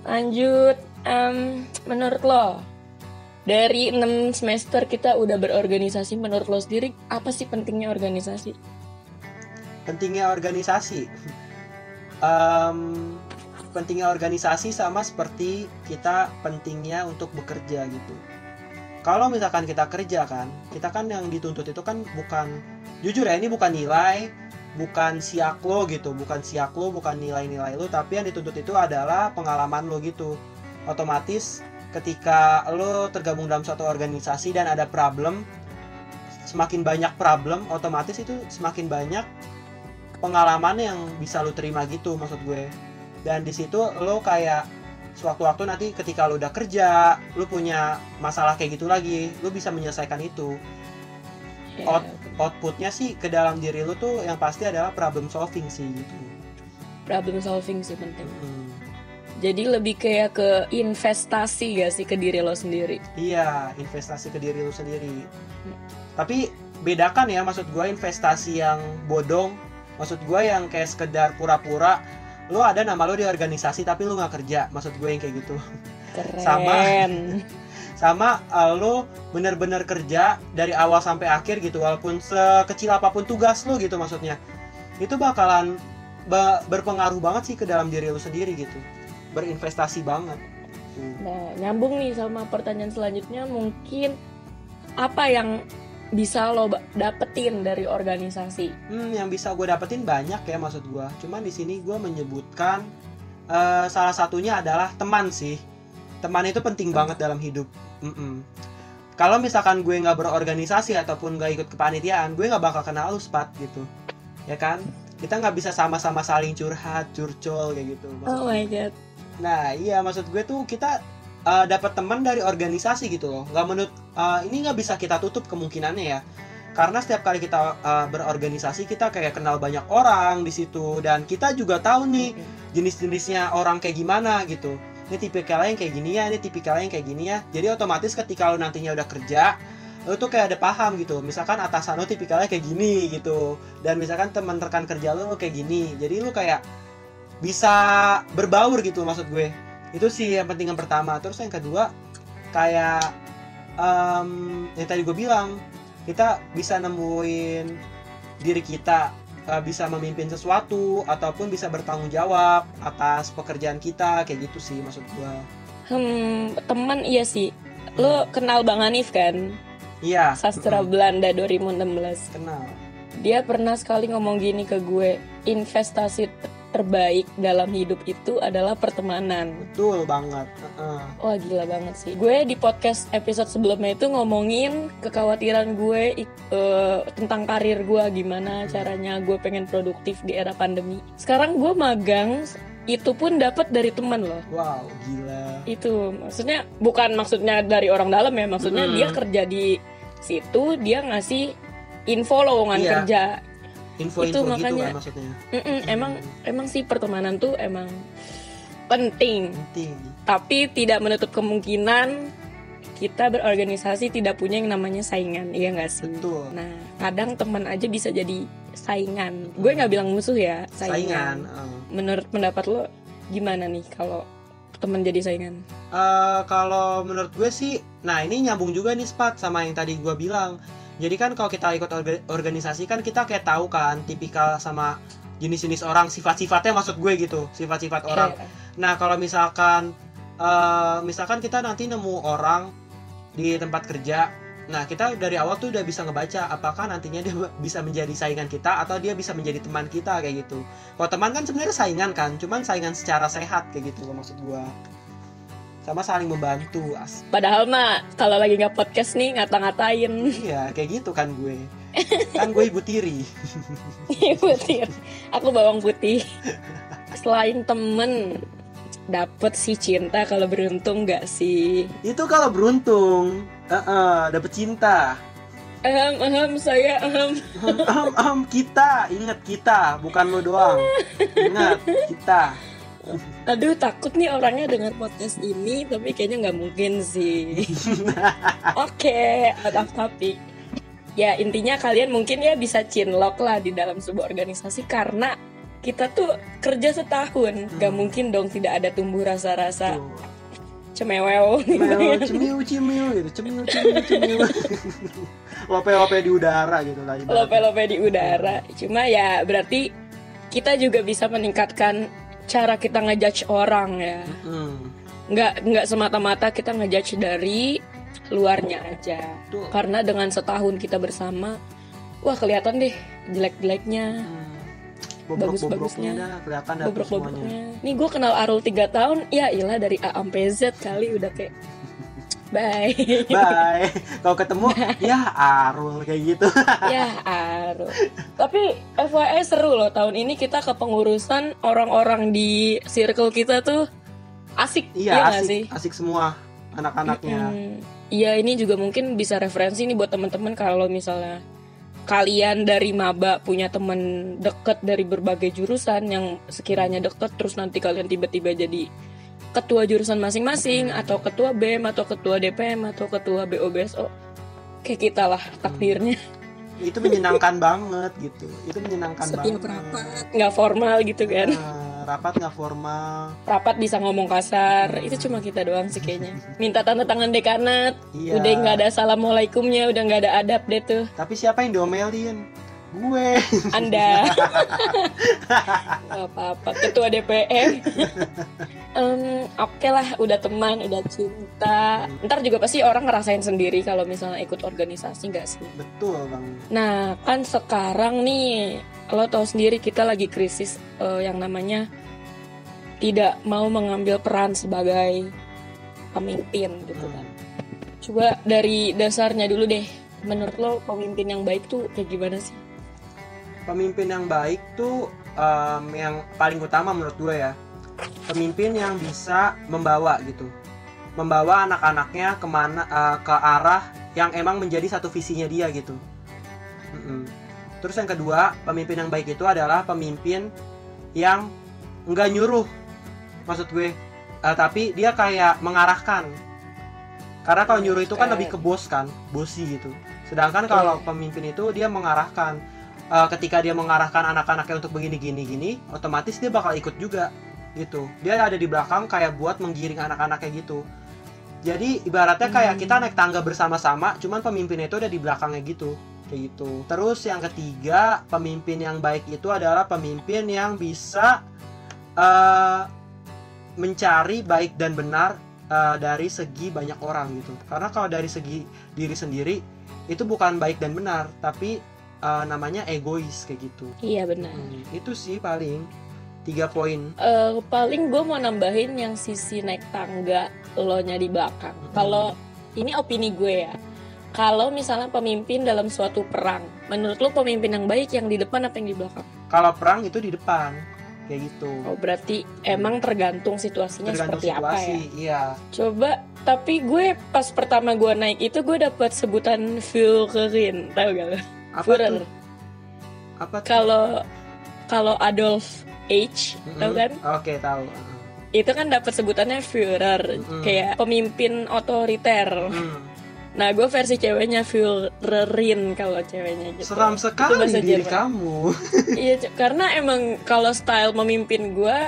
[SPEAKER 1] Lanjut, em, menurut lo dari 6 semester kita udah berorganisasi, menurut lo sendiri apa sih pentingnya organisasi?
[SPEAKER 2] pentingnya organisasi Em, pentingnya organisasi sama seperti kita pentingnya untuk bekerja gitu. Kalau misalkan kita kerja kan kita kan yang dituntut itu kan bukan jujur ya ini bukan nilai bukan siak lo gitu bukan siak lo bukan nilai-nilai lo tapi yang dituntut itu adalah pengalaman lo gitu. Otomatis ketika lo tergabung dalam suatu organisasi dan ada problem semakin banyak problem otomatis itu semakin banyak pengalaman yang bisa lu terima gitu maksud gue dan di situ lo kayak sewaktu-waktu nanti ketika lu udah kerja lu punya masalah kayak gitu lagi lu bisa menyelesaikan itu
[SPEAKER 1] Ya,
[SPEAKER 2] Out- outputnya sih ke dalam diri lu tuh yang pasti adalah problem solving sih gitu
[SPEAKER 1] problem solving sih penting.
[SPEAKER 2] Hmm.
[SPEAKER 1] Jadi lebih kayak ke investasi gak sih ke diri lo sendiri?
[SPEAKER 2] iya investasi ke diri lu sendiri tapi bedakan ya maksud gue investasi yang bodong maksud gue yang kayak sekedar pura-pura lu ada nama lu di organisasi tapi lu nggak kerja maksud gue yang kayak gitu
[SPEAKER 1] Keren.
[SPEAKER 2] Sama. sama uh, lo bener-bener kerja dari awal sampai akhir gitu walaupun sekecil apa pun tugas lo gitu maksudnya itu bakalan ba- berpengaruh banget sih ke dalam diri lo sendiri gitu berinvestasi banget Tuh.
[SPEAKER 1] Nah, nyambung nih sama pertanyaan selanjutnya mungkin apa yang bisa lo dapetin dari organisasi?
[SPEAKER 2] hmm, yang bisa gue dapetin banyak ya maksud gue cuman di sini gue menyebutkan eh, salah satunya adalah teman sih teman itu penting banget dalam hidup Mm-mm. kalau misalkan gue nggak berorganisasi ataupun nggak ikut kepanitiaan gue nggak bakal kenal lu spat gitu ya kan kita nggak bisa sama-sama saling curhat curcol kayak gitu maksud-
[SPEAKER 1] Oh my god.
[SPEAKER 2] Nah iya maksud gue tuh kita uh, dapat teman dari organisasi gitu loh. Nggak menurut uh, ini nggak bisa kita tutup kemungkinannya ya. Karena setiap kali kita uh, berorganisasi kita kayak kenal banyak orang di situ dan kita juga tahu nih jenis-jenisnya orang kayak gimana gitu. Ini tipikalnya yang kayak gini ya, ini tipikalnya yang kayak gini ya. Jadi otomatis ketika lo nantinya udah kerja, lo tuh kayak ada paham gitu. Misalkan atasan lo tipikalnya kayak gini gitu. Dan misalkan teman rekan kerja lo kayak gini. Jadi lo kayak bisa berbaur gitu maksud gue itu sih yang penting yang pertama terus yang kedua kayak em, yang tadi gue bilang kita bisa nemuin diri kita eh, bisa memimpin sesuatu ataupun bisa bertanggung jawab atas pekerjaan kita kayak gitu sih maksud gue
[SPEAKER 1] Hmm, teman iya sih. Lo kenal Bang Hanif kan?
[SPEAKER 2] iya
[SPEAKER 1] Sastra
[SPEAKER 2] mm-mm,
[SPEAKER 1] Belanda 2016.
[SPEAKER 2] kenal
[SPEAKER 1] Dia pernah sekali ngomong gini ke gue, investasi ter- terbaik dalam hidup itu adalah pertemanan.
[SPEAKER 2] betul banget Heeh.
[SPEAKER 1] Wah gila banget sih. Gue di podcast episode sebelumnya itu ngomongin kekhawatiran gue eh, tentang karir gue gimana caranya gue pengen produktif di era pandemi. Sekarang gue magang itu pun dapat dari teman loh.
[SPEAKER 2] wow gila
[SPEAKER 1] Itu maksudnya bukan maksudnya dari orang dalam ya, maksudnya
[SPEAKER 2] Mm-mm.
[SPEAKER 1] dia kerja di situ dia ngasih info lowongan
[SPEAKER 2] Iya.
[SPEAKER 1] kerja.
[SPEAKER 2] info-info
[SPEAKER 1] Itu
[SPEAKER 2] gitu
[SPEAKER 1] makanya-
[SPEAKER 2] kan maksudnya
[SPEAKER 1] Mm-mm, emang emang sih pertemanan tuh emang penting.
[SPEAKER 2] penting
[SPEAKER 1] tapi tidak menutup kemungkinan kita berorganisasi tidak punya yang namanya saingan iya nggak sih
[SPEAKER 2] betul
[SPEAKER 1] nah kadang teman aja bisa jadi saingan gue nggak bilang musuh ya
[SPEAKER 2] saingan
[SPEAKER 1] saingan,
[SPEAKER 2] heeh.
[SPEAKER 1] menurut pendapat lo gimana nih kalau teman jadi saingan
[SPEAKER 2] Eh, kalau menurut gue sih, nah ini nyambung juga nih Spat sama yang tadi gue bilang. Jadi kan kalau kita ikut orga- organisasi kan kita kayak tahu kan tipikal sama jenis-jenis orang, sifat-sifatnya maksud gue gitu, sifat-sifat orang.
[SPEAKER 1] Iya.
[SPEAKER 2] Nah kalau misalkan eh, misalkan kita nanti nemu orang di tempat kerja, nah kita dari awal tuh udah bisa ngebaca apakah nantinya dia bisa menjadi saingan kita atau dia bisa menjadi teman kita kayak gitu. Kalau teman kan sebenarnya saingan kan, cuman saingan secara sehat kayak gitu maksud gua. Sama saling membantu, as.
[SPEAKER 1] Padahal mah kalau lagi nggak podcast nih ngata-ngatain
[SPEAKER 2] Iya kayak gitu kan gue. Kan gue ibu tiri.
[SPEAKER 1] putih. Aku bawang putih. Selain temen dapet si cinta kalau beruntung nggak sih?
[SPEAKER 2] Itu kalau beruntung, uh dapet cinta.
[SPEAKER 1] Ahem, ahem, saya ahem.
[SPEAKER 2] Am, am, kita, ingat kita, bukan lo doang. Ingat kita.
[SPEAKER 1] Aduh takut nih orangnya dengar podcast ini Tapi kayaknya nggak mungkin sih Oke, out of topic Ya intinya kalian mungkin ya bisa cinlok lah di dalam sebuah organisasi Karena kita tuh kerja setahun Gak
[SPEAKER 2] Hmm.
[SPEAKER 1] mungkin dong tidak ada tumbuh rasa-rasa cemewew
[SPEAKER 2] Mel, cemiu cemiu gitu, cemiu cemiu cemiu. lope lope di udara gitu lah. ibaratnya.
[SPEAKER 1] Lope-lope di udara Cuma ya berarti kita juga bisa meningkatkan cara kita ngejudge orang ya
[SPEAKER 2] Hmm,
[SPEAKER 1] nggak nggak semata-mata kita ngejudge dari luarnya aja
[SPEAKER 2] tuh.
[SPEAKER 1] karena dengan setahun kita bersama wah kelihatan deh jelek-jeleknya
[SPEAKER 2] Hmm.
[SPEAKER 1] Bagus-bagusnya.
[SPEAKER 2] kelihatan tuh semuanya.
[SPEAKER 1] nih gue kenal Arul 3 tahun ya ilah dari A sampai Z kali udah kayak bye
[SPEAKER 2] Bye. Kalau ketemu ya Arul kayak gitu.
[SPEAKER 1] ya Arul tapi FYI seru loh tahun ini kita kepengurusan orang-orang di circle kita tuh asik
[SPEAKER 2] Iya,
[SPEAKER 1] nggak
[SPEAKER 2] asik,
[SPEAKER 1] sih
[SPEAKER 2] asik semua anak-anaknya.
[SPEAKER 1] Mm, Iya ini juga mungkin bisa referensi nih buat teman-teman kalau misalnya kalian dari maba punya teman deket dari berbagai jurusan yang sekiranya deket terus nanti kalian tiba-tiba jadi ketua jurusan masing-masing atau ketua BEM atau ketua DPM atau ketua BOBSO kayak kita lah takdirnya
[SPEAKER 2] Itu menyenangkan banget gitu. Itu menyenangkan
[SPEAKER 1] setiap
[SPEAKER 2] banget.
[SPEAKER 1] rapat nggak formal gitu kan
[SPEAKER 2] Nah, rapat nggak formal.
[SPEAKER 1] rapat bisa ngomong kasar itu cuma kita doang sih kayaknya minta tanda tangan dekanat
[SPEAKER 2] Iya.
[SPEAKER 1] udah nggak ada assalamualaikumnya udah nggak ada adab deh tuh
[SPEAKER 2] Tapi siapa yang diomelin? Gue.
[SPEAKER 1] Anda apa-apa Ketua DPR Em, Oke lah Udah teman Udah cinta Ntar juga pasti orang ngerasain sendiri Kalau misalnya ikut organisasi gak sih
[SPEAKER 2] Betul bang.
[SPEAKER 1] Nah kan sekarang nih Lo tau sendiri kita lagi krisis eh, Yang namanya Tidak mau mengambil peran sebagai Pemimpin gitu kan Coba dari dasarnya dulu deh Menurut lo pemimpin yang baik tuh kayak gimana sih?
[SPEAKER 2] Pemimpin yang baik tuh em, yang paling utama menurut gue ya. Pemimpin yang bisa membawa gitu. Membawa anak-anaknya ke mana eh, ke arah yang emang menjadi satu visinya dia gitu. Mm-mm. Terus yang kedua, pemimpin yang baik itu adalah pemimpin yang nggak nyuruh, maksud gue, Eh, tapi dia kayak mengarahkan. Karena kalau nyuruh itu kan lebih ke bos kan, bosi gitu. Sedangkan kalau
[SPEAKER 1] Iya.
[SPEAKER 2] pemimpin itu dia mengarahkan. Eh, ketika dia mengarahkan anak-anaknya untuk begini gini gini, otomatis dia bakal ikut juga gitu. Dia ada di belakang kayak buat menggiring anak-anaknya gitu. Jadi ibaratnya kayak
[SPEAKER 1] Hmm.
[SPEAKER 2] kita naik tangga bersama-sama, cuman pemimpinnya itu ada di belakangnya gitu kayak gitu. Terus yang ketiga, pemimpin yang baik itu adalah pemimpin yang bisa eh, mencari baik dan benar eh, dari segi banyak orang gitu. Karena kalau dari segi diri sendiri itu bukan baik dan benar, tapi eh, namanya egois kayak gitu.
[SPEAKER 1] Iya benar
[SPEAKER 2] Hmm, itu sih paling tiga poin.
[SPEAKER 1] Eh, paling gue mau nambahin yang sisi naik tangga lo nya di belakang. Kalau ini opini gue ya. Kalau misalnya pemimpin dalam suatu perang, menurut lo pemimpin yang baik yang di depan apa yang di belakang?
[SPEAKER 2] Kalau perang itu di depan kayak gitu.
[SPEAKER 1] Oh berarti emang tergantung situasinya
[SPEAKER 2] Tergantung
[SPEAKER 1] seperti apa
[SPEAKER 2] situasi,
[SPEAKER 1] ya.
[SPEAKER 2] iya.
[SPEAKER 1] Coba, tapi gue pas pertama gue naik itu gue dapat sebutan Führerin, tahu gak lo?
[SPEAKER 2] Apa
[SPEAKER 1] Führer.
[SPEAKER 2] tuh? Apa?
[SPEAKER 1] Kalau kalau Adolf H,
[SPEAKER 2] Mm-mm.
[SPEAKER 1] tahu kan?
[SPEAKER 2] Oke, tahu.
[SPEAKER 1] Itu kan dapat sebutannya Führer,
[SPEAKER 2] Mm.
[SPEAKER 1] kayak pemimpin otoriter.
[SPEAKER 2] Hmm.
[SPEAKER 1] Nah, gue versi ceweknya Führerin kalau ceweknya gitu.
[SPEAKER 2] Seram sekali
[SPEAKER 1] bahasa
[SPEAKER 2] diri
[SPEAKER 1] Jerman.
[SPEAKER 2] kamu.
[SPEAKER 1] Iya, karena emang kalau style memimpin gue,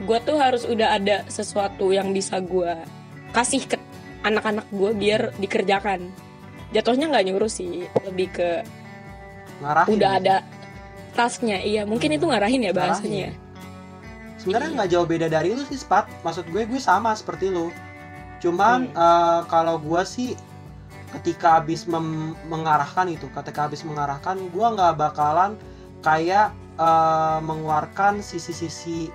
[SPEAKER 1] gue tuh harus udah ada sesuatu yang bisa gue kasih ke anak-anak gue biar dikerjakan. jatuhnya nggak nyuruh sih lebih ke
[SPEAKER 2] ngarahin
[SPEAKER 1] udah ada tasknya iya mungkin
[SPEAKER 2] Hmm.
[SPEAKER 1] itu ngarahin ya
[SPEAKER 2] Ngarahin.
[SPEAKER 1] bahasanya
[SPEAKER 2] sebenarnya
[SPEAKER 1] Iya.
[SPEAKER 2] nggak jauh beda dari lu sih Spat maksud gue gue sama seperti lu cuman
[SPEAKER 1] Hmm.
[SPEAKER 2] eh, kalau gue sih ketika habis mengarahkan itu ketika habis mengarahkan gue nggak bakalan kayak eh, mengeluarkan sisi-sisi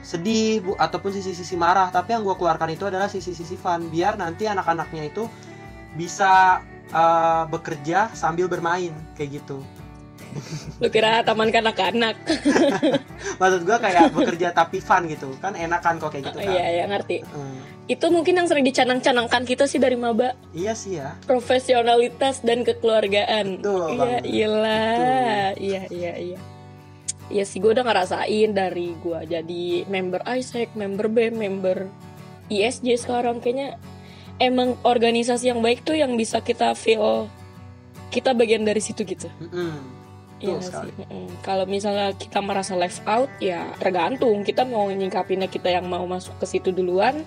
[SPEAKER 2] sedih bu ataupun sisi-sisi marah tapi yang gue keluarkan itu adalah sisi-sisi fun biar nanti anak-anaknya itu bisa eh, bekerja sambil bermain kayak gitu.
[SPEAKER 1] Lu kira taman kanak-kanak
[SPEAKER 2] maksud gue kayak bekerja tapi fun gitu. Kan enak kan kok kayak gitu kan
[SPEAKER 1] iya ya ngerti.
[SPEAKER 2] Hmm.
[SPEAKER 1] itu mungkin yang sering dicanang-canangkan kita sih dari maba.
[SPEAKER 2] Iya sih ya.
[SPEAKER 1] profesionalitas dan kekeluargaan.
[SPEAKER 2] Betul
[SPEAKER 1] iya iyalah iya iya iya Iya. Sih gue udah ngerasain dari gue jadi member ISEC, member BEM, member ISJ sekarang. Kayaknya emang organisasi yang baik tuh yang bisa kita feel kita bagian dari situ gitu.
[SPEAKER 2] Mm-mm.
[SPEAKER 1] Iya
[SPEAKER 2] sekali.
[SPEAKER 1] Mm-mm. Kalau misalnya kita merasa left out ya tergantung kita mau nyingkapinnya kita yang mau masuk ke situ duluan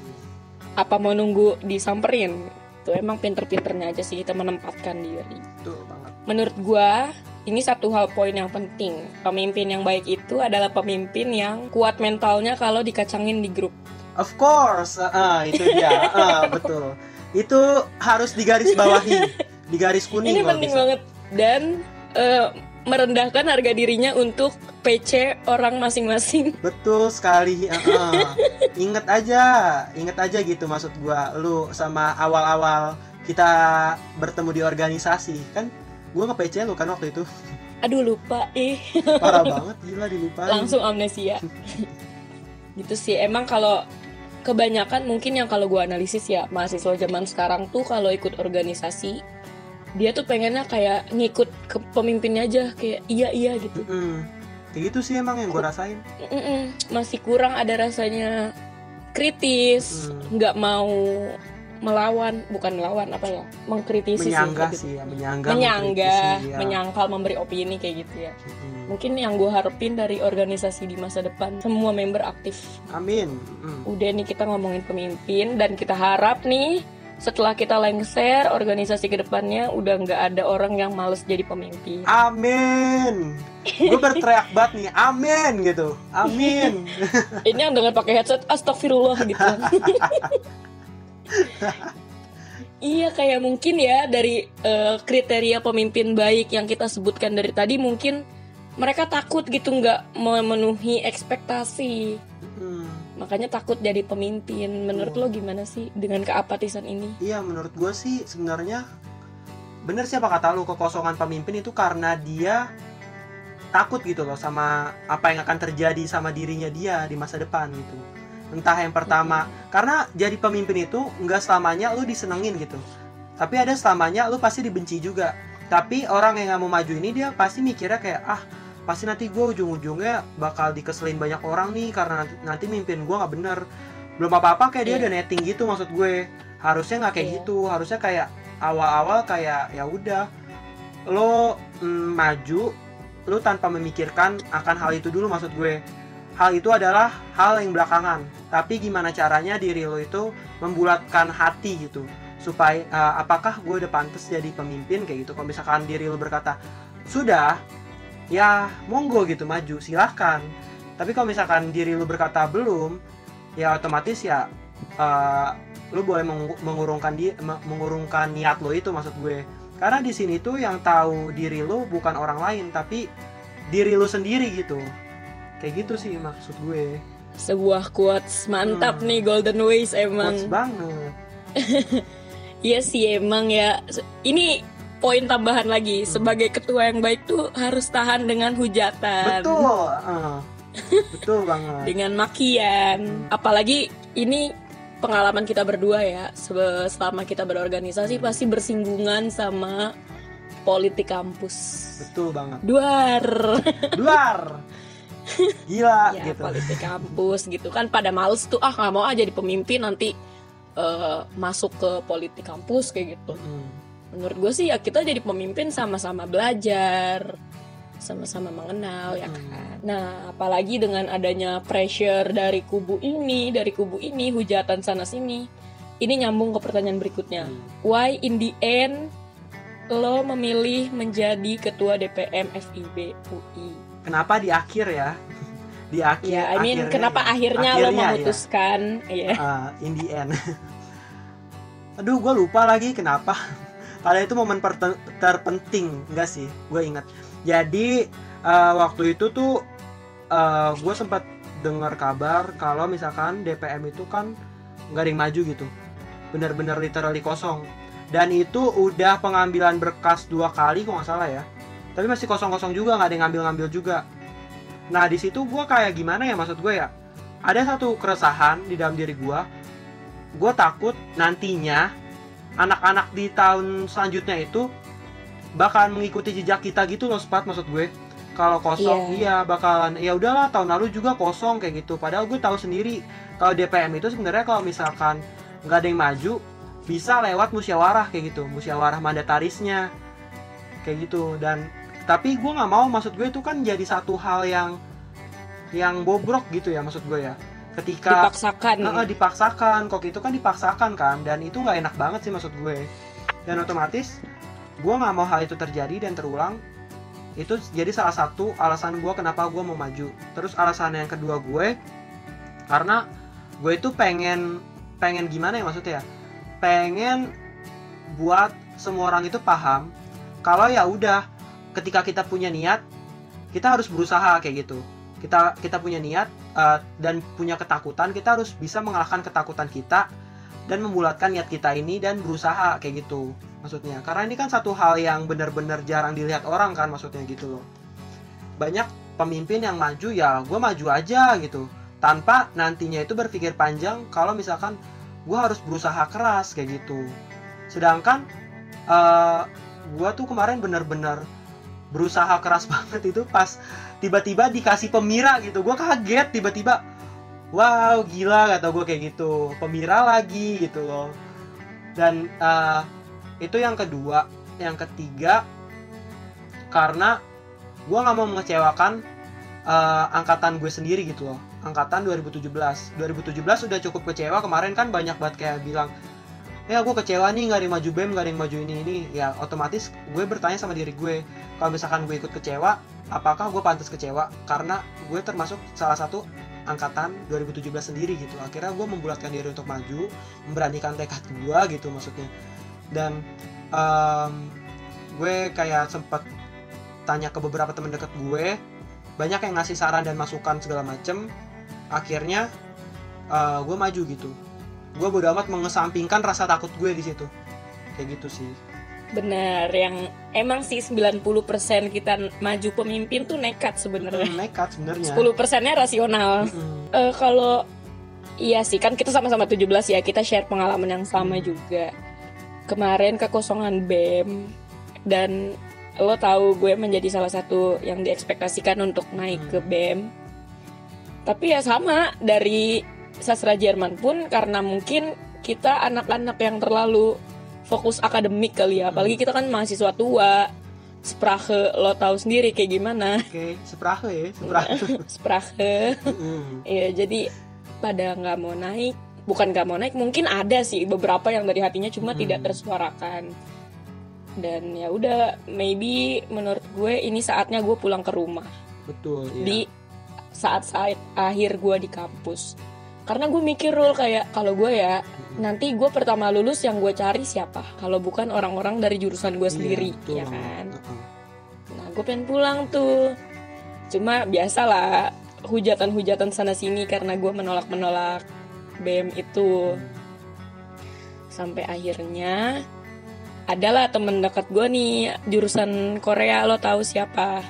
[SPEAKER 1] apa mau nunggu disamperin. Tuh emang pinter-pinternya aja sih kita menempatkan diri.
[SPEAKER 2] Betul banget.
[SPEAKER 1] Menurut gua ini satu hal poin yang penting. Pemimpin yang baik itu adalah pemimpin yang kuat mentalnya kalau dikacangin di grup.
[SPEAKER 2] Of course, ah, ah, itu dia, ah, betul. Itu harus digaris bawahi, digaris kuning
[SPEAKER 1] Ini penting
[SPEAKER 2] bisa.
[SPEAKER 1] banget dan eh, merendahkan harga dirinya untuk PC orang masing-masing.
[SPEAKER 2] Betul sekali. ah, ah. Ingat aja, ingat aja gitu maksud gua. Lu sama awal-awal kita bertemu di organisasi kan gua nge PC lu kan waktu itu
[SPEAKER 1] Aduh lupa eh
[SPEAKER 2] parah banget gila dilupain
[SPEAKER 1] langsung amnesia. gitu sih. Emang kalau kebanyakan mungkin yang kalau gua analisis ya mahasiswa zaman sekarang tuh kalau ikut organisasi dia tuh pengennya kayak ngikut ke pemimpinnya aja kayak iya iya gitu.
[SPEAKER 2] Mm-mm. kayak gitu sih emang yang gua rasain
[SPEAKER 1] Mm-mm, masih kurang ada rasanya kritis
[SPEAKER 2] Mm.
[SPEAKER 1] nggak mau melawan bukan melawan apa ya mengkritisi
[SPEAKER 2] menyanggah
[SPEAKER 1] sih,
[SPEAKER 2] sih ya menyanggah
[SPEAKER 1] menyanggah
[SPEAKER 2] ya.
[SPEAKER 1] menyangkal memberi opini kayak gitu ya.
[SPEAKER 2] Mm-mm.
[SPEAKER 1] mungkin yang gue harapin dari organisasi di masa depan semua member aktif.
[SPEAKER 2] Amin. Mm.
[SPEAKER 1] udah nih kita ngomongin pemimpin dan kita harap nih setelah kita lengser organisasi ke depannya udah nggak ada orang yang males jadi pemimpin.
[SPEAKER 2] Amin. Gue berteriak banget nih amin gitu. Amin.
[SPEAKER 1] Ini yang dengan pakai headset astagfirullah gitu iya kayak mungkin ya dari eh, kriteria pemimpin baik yang kita sebutkan dari tadi mungkin mereka takut gitu nggak memenuhi ekspektasi.
[SPEAKER 2] Mm.
[SPEAKER 1] makanya takut jadi pemimpin. Menurut lo gimana sih dengan keapatisan ini?
[SPEAKER 2] Iya menurut gue sih sebenarnya bener siapa kata lu kekosongan pemimpin itu karena dia takut gitu loh sama apa yang akan terjadi sama dirinya dia di masa depan gitu entah yang pertama. Karena jadi pemimpin itu nggak selamanya lu disenengin gitu. Tapi ada selamanya lu pasti dibenci juga. Tapi orang yang nggak mau maju ini dia pasti mikirnya kayak ah pasti nanti gue ujung-ujungnya bakal dikeselin banyak orang nih karena nanti, nanti mimpin gue nggak bener. Belum apa-apa kayak dia
[SPEAKER 1] Iya.
[SPEAKER 2] udah netting gitu maksud gue. Harusnya nggak kayak
[SPEAKER 1] Iya.
[SPEAKER 2] gitu. Harusnya kayak awal-awal kayak ya udah lo mm, maju lo tanpa memikirkan akan hal itu dulu maksud gue hal itu adalah hal yang belakangan. Tapi gimana caranya diri lo itu membulatkan hati gitu? Supaya uh, apakah gue udah pantas jadi pemimpin kayak gitu? Kalau misalkan diri lo berkata sudah ya monggo gitu maju silahkan. Tapi kalau misalkan diri lu berkata belum ya otomatis ya uh, lu boleh mengu- mengurungkan di me- mengurungkan niat lo itu maksud gue. Karena di sini tuh yang tahu diri lu bukan orang lain tapi diri lu sendiri gitu kayak gitu sih maksud gue
[SPEAKER 1] sebuah quotes mantap
[SPEAKER 2] Hmm.
[SPEAKER 1] nih golden ways emang
[SPEAKER 2] Quotes banget
[SPEAKER 1] Iya sih emang ya. Ini poin tambahan lagi. Sebagai ketua yang baik tuh harus tahan dengan hujatan.
[SPEAKER 2] betul uh, betul banget
[SPEAKER 1] Dengan makian. Apalagi ini pengalaman kita berdua ya. Selama kita berorganisasi pasti bersinggungan sama politik kampus.
[SPEAKER 2] betul banget
[SPEAKER 1] Duar.
[SPEAKER 2] luar gila
[SPEAKER 1] ya,
[SPEAKER 2] gitu
[SPEAKER 1] politik kampus gitu kan pada males tuh ah nggak mau aja jadi pemimpin nanti eh, masuk ke politik kampus kayak gitu.
[SPEAKER 2] Mm.
[SPEAKER 1] menurut gue sih ya kita jadi pemimpin sama-sama belajar sama-sama mengenal ya
[SPEAKER 2] Hmm.
[SPEAKER 1] kan nah apalagi dengan adanya pressure dari kubu ini dari kubu ini hujatan sana sini ini nyambung ke pertanyaan berikutnya
[SPEAKER 2] Hmm.
[SPEAKER 1] why in the end lo memilih menjadi ketua DPM FIB UI?
[SPEAKER 2] Kenapa di akhir ya? Di akhir.
[SPEAKER 1] Ya, I mean,
[SPEAKER 2] akhirnya
[SPEAKER 1] kenapa
[SPEAKER 2] ya.
[SPEAKER 1] akhirnya, lo
[SPEAKER 2] Akhirnya ya.
[SPEAKER 1] memutuskan? Iya.
[SPEAKER 2] uh, in the end. Aduh, gue lupa lagi kenapa. Padahal itu momen terpenting, enggak sih? Gue ingat. Jadi uh, waktu itu tuh uh, gue sempat dengar kabar kalau misalkan DPM itu kan nggak ada yang maju gitu, bener-bener literally kosong. Dan itu udah pengambilan berkas dua kali kok nggak salah ya. Tapi masih kosong-kosong juga, nggak ada yang ngambil-ngambil juga. Nah di situ gue kayak gimana ya maksud gue ya? Ada satu keresahan di dalam diri gue. Gue takut nantinya anak-anak di tahun selanjutnya itu bakalan mengikuti jejak kita gitu loh, Spat maksud gue. Kalau kosong, iya bakalan ya udahlah tahun lalu juga kosong kayak gitu. Padahal gue tahu sendiri kalau DPM itu sebenarnya kalau misalkan nggak ada yang maju bisa lewat musyawarah kayak gitu, musyawarah mandatarisnya kayak gitu dan tapi gue nggak mau maksud gue itu kan jadi satu hal yang yang bobrok gitu ya maksud gue ya. Ketika
[SPEAKER 1] Dipaksakan.
[SPEAKER 2] Eh, eh, dipaksakan. Kok itu kan dipaksakan kan? Dan itu nggak enak banget sih maksud gue. Dan otomatis gue nggak mau hal itu terjadi dan terulang. Itu jadi salah satu alasan gue kenapa gue mau maju. Terus alasan yang kedua gue karena gue itu pengen pengen gimana ya maksudnya? Ya pengen buat semua orang itu paham kalau ya udah ketika kita punya niat kita harus berusaha kayak gitu. Kita kita punya niat uh, dan punya ketakutan kita harus bisa mengalahkan ketakutan kita dan membulatkan niat kita ini dan berusaha kayak gitu maksudnya. Karena ini kan satu hal yang benar-benar jarang dilihat orang kan maksudnya gitu loh. Banyak pemimpin yang maju ya gue maju aja gitu. Tanpa nantinya itu berpikir panjang kalau misalkan gue harus berusaha keras kayak gitu. Sedangkan uh, gue tuh kemarin bener-bener berusaha keras banget itu pas tiba-tiba dikasih pemira gitu. Gue kaget tiba-tiba wow gila kata gue kayak gitu. Pemira lagi gitu loh. Dan uh, itu yang kedua. Yang ketiga karena gue nggak mau mengecewakan uh, angkatan gue sendiri gitu loh. Angkatan 2017 2017 udah cukup kecewa. Kemarin kan banyak banget kayak bilang ya gue kecewa nih nggak ada yang maju bem nggak ada yang maju ini ini. Ya otomatis gue bertanya sama diri gue kalau misalkan gue ikut kecewa apakah gue pantas kecewa? Karena gue termasuk salah satu angkatan 2017 sendiri gitu. Akhirnya gue membulatkan diri untuk maju memberanikan tekad gue gitu maksudnya. Dan um, gue kayak sempet tanya ke beberapa teman dekat gue banyak yang ngasih saran dan masukan segala macem. Akhirnya uh, gue maju gitu gue bodo amat mengesampingkan rasa takut gue di situ kayak gitu sih
[SPEAKER 1] Bener, yang emang sih 90% kita maju pemimpin tuh nekat sebenarnya.
[SPEAKER 2] Hmm, nekat sebenarnya
[SPEAKER 1] 10 persennya rasional.
[SPEAKER 2] Mm-mm.
[SPEAKER 1] Eh, kalau iya sih kan kita sama-sama 17 ya, kita share pengalaman yang sama juga. Kemarin kekosongan BEM dan lo tahu gue menjadi salah satu yang diekspektasikan untuk naik
[SPEAKER 2] Hmm.
[SPEAKER 1] ke BEM. Tapi ya sama dari sastra Jerman pun karena mungkin kita anak-anak yang terlalu fokus akademik kali ya, apalagi kita kan mahasiswa tua. Sprache lo tahu sendiri kayak gimana.
[SPEAKER 2] oke seprahe ya seprahe
[SPEAKER 1] Sprache.
[SPEAKER 2] Mm-mm.
[SPEAKER 1] Iya, jadi pada nggak mau naik, bukan nggak mau naik, mungkin ada sih beberapa yang dari hatinya cuma
[SPEAKER 2] Hmm.
[SPEAKER 1] tidak tersuarakan. Dan ya udah, maybe menurut gue ini saatnya gue pulang ke rumah
[SPEAKER 2] betul iya.
[SPEAKER 1] di saat-saat akhir gue di kampus. Karena gue mikir Rul kayak kalau gue ya nanti gue pertama lulus yang gue cari siapa? Kalau bukan orang-orang dari jurusan gue
[SPEAKER 2] Iya,
[SPEAKER 1] sendiri,
[SPEAKER 2] betul
[SPEAKER 1] ya kan? Nah, gue pengen pulang tuh. Cuma biasalah hujatan-hujatan sana sini karena gue menolak-menolak BM itu. Sampai akhirnya adalah temen dekat gue nih jurusan Korea lo tahu siapa?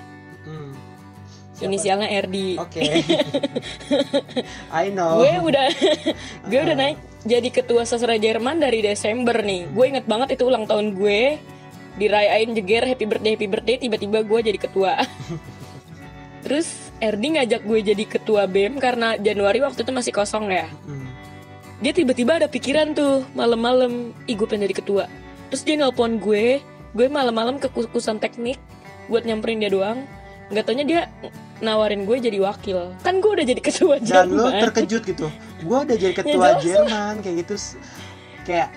[SPEAKER 2] Siapa?
[SPEAKER 1] Inisialnya RD.
[SPEAKER 2] oke I know
[SPEAKER 1] Gue udah gue udah naik jadi ketua sastra Jerman dari Desember nih. Gue inget banget itu ulang tahun gue dirayain jeger happy birthday happy birthday tiba-tiba gue jadi ketua. Terus RD ngajak gue jadi ketua BEM karena Januari waktu itu masih kosong ya.
[SPEAKER 2] Mm.
[SPEAKER 1] Dia tiba-tiba ada pikiran tuh malam-malam, ih gue pengen jadi ketua. Terus dia nelpon gue, gue malam-malam ke kursusan teknik buat nyamperin dia doang. Gak taunya dia nawarin gue jadi wakil. Kan gue udah jadi ketua
[SPEAKER 2] dan lo
[SPEAKER 1] Jerman.
[SPEAKER 2] terkejut gitu gue udah jadi ketua
[SPEAKER 1] Ya, jelas lah.
[SPEAKER 2] Jerman kayak gitu kayak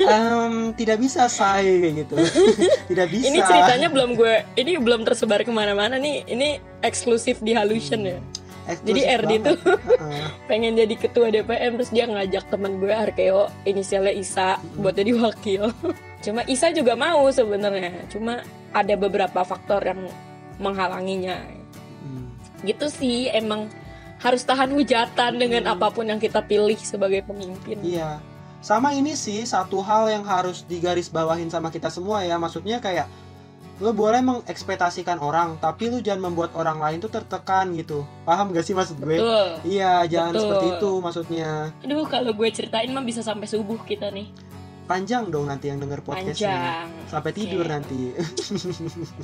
[SPEAKER 2] em, tidak bisa say kayak gitu tidak bisa
[SPEAKER 1] Ini ceritanya belum gue, ini belum tersebar ke mana-mana nih. Ini eksklusif di Halusion ya.
[SPEAKER 2] Eksklusif
[SPEAKER 1] Jadi RD
[SPEAKER 2] banget.
[SPEAKER 1] tuh pengen jadi ketua DPM terus dia ngajak temen gue Arkeo inisialnya Isa buat jadi wakil. Cuma Isa juga mau sebenarnya. Cuma ada beberapa faktor yang menghalanginya.
[SPEAKER 2] Hmm.
[SPEAKER 1] Gitu sih emang harus tahan hujatan dengan apa pun yang kita pilih sebagai pemimpin.
[SPEAKER 2] Iya. Sama ini sih satu hal yang harus digarisbawahin sama kita semua ya. Maksudnya kayak lu boleh mengekspektasikan orang, tapi lu jangan membuat orang lain tuh tertekan gitu. Paham gak sih maksud gue?
[SPEAKER 1] Betul.
[SPEAKER 2] Iya, jangan
[SPEAKER 1] Betul.
[SPEAKER 2] seperti itu maksudnya.
[SPEAKER 1] Aduh kalau gue ceritain mah bisa sampai subuh kita nih.
[SPEAKER 2] Panjang dong nanti yang denger podcastnya.
[SPEAKER 1] Panjang.
[SPEAKER 2] Sampai tidur
[SPEAKER 1] Oke.
[SPEAKER 2] nanti.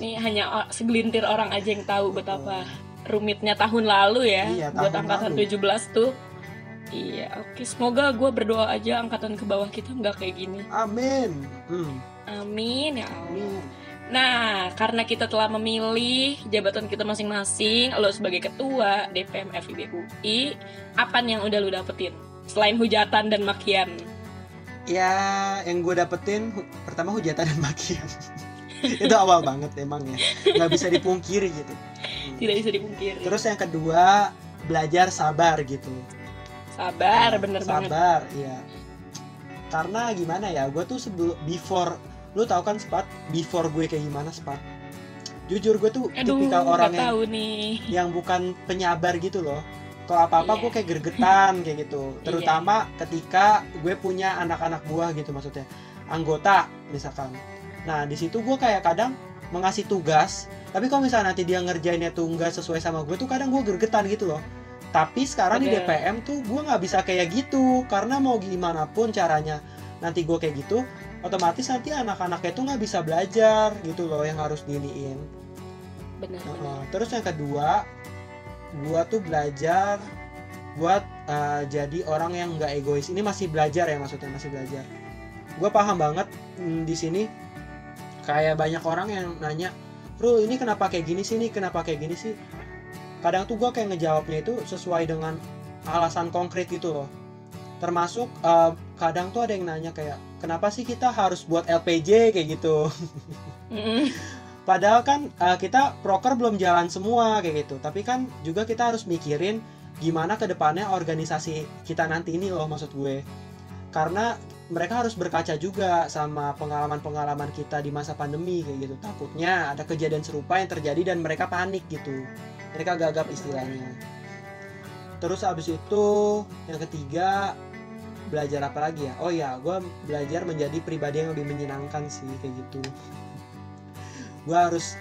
[SPEAKER 1] Ini hanya segelintir orang aja yang tahu betapa rumitnya tahun lalu ya
[SPEAKER 2] Iya,
[SPEAKER 1] buat
[SPEAKER 2] tahun
[SPEAKER 1] angkatan
[SPEAKER 2] lalu.
[SPEAKER 1] 17 tuh. Iya, oke. Semoga gue berdoa aja angkatan ke bawah kita nggak kayak gini.
[SPEAKER 2] Amin. Hmm.
[SPEAKER 1] Amin ya Allah.
[SPEAKER 2] Amin.
[SPEAKER 1] Nah, karena kita telah memilih jabatan kita masing-masing, lo sebagai ketua DPM FIB UI, apa nih yang udah lu dapetin? Selain hujatan dan makian.
[SPEAKER 2] Ya, yang gue dapetin hu- pertama hujatan dan makian. itu awal banget emang ya. Nggak bisa dipungkiri gitu. Hmm.
[SPEAKER 1] Tidak bisa dipungkiri.
[SPEAKER 2] Terus yang kedua belajar sabar gitu.
[SPEAKER 1] Sabar, bener banget.
[SPEAKER 2] sabar iya karena gimana ya gue tuh sebelum before lu tau kan Spat before gue kayak gimana Spat jujur gue tuh
[SPEAKER 1] Aduh,
[SPEAKER 2] tipikal orang yang
[SPEAKER 1] tahu nih.
[SPEAKER 2] yang bukan penyabar gitu loh kalau apa apa
[SPEAKER 1] Iya.
[SPEAKER 2] gue kayak gergetan kayak gitu terutama ketika gue punya anak-anak buah gitu maksudnya anggota misalkan nah di situ gue kayak kadang mengasih tugas tapi kalau misalnya nanti dia ngerjainnya tuh nggak sesuai sama gue tuh kadang gue gergetan gitu loh tapi sekarang di
[SPEAKER 1] Bener.
[SPEAKER 2] DPM tuh gue nggak bisa kayak gitu karena mau gimana pun caranya nanti gue kayak gitu otomatis nanti anak-anaknya tuh nggak bisa belajar gitu loh yang harus diniin
[SPEAKER 1] Bener, bener.
[SPEAKER 2] Heeh. Terus yang kedua, gua tuh belajar buat uh, jadi orang yang nggak egois. Ini masih belajar ya maksudnya masih belajar. Gua paham banget mm, di sini kayak banyak orang yang nanya, "Rul, ini kenapa kayak gini sih? Ini kenapa kayak gini sih?" Kadang tuh gua kayak ngejawabnya itu sesuai dengan alasan konkret gitu loh. Termasuk uh, kadang tuh ada yang nanya kayak, "Kenapa sih kita harus buat LPJ kayak gitu?" Padahal kan uh, kita proker belum jalan semua kayak gitu. Tapi kan juga kita harus mikirin gimana ke depannya organisasi kita nanti ini loh maksud gue. Karena mereka harus berkaca juga sama pengalaman-pengalaman kita di masa pandemi kayak gitu. Takutnya ada kejadian serupa yang terjadi dan mereka panik gitu. Mereka gagap istilahnya. Terus abis itu yang ketiga belajar apa lagi ya? Oh ya, gue belajar menjadi pribadi yang lebih menyenangkan sih kayak gitu gue harus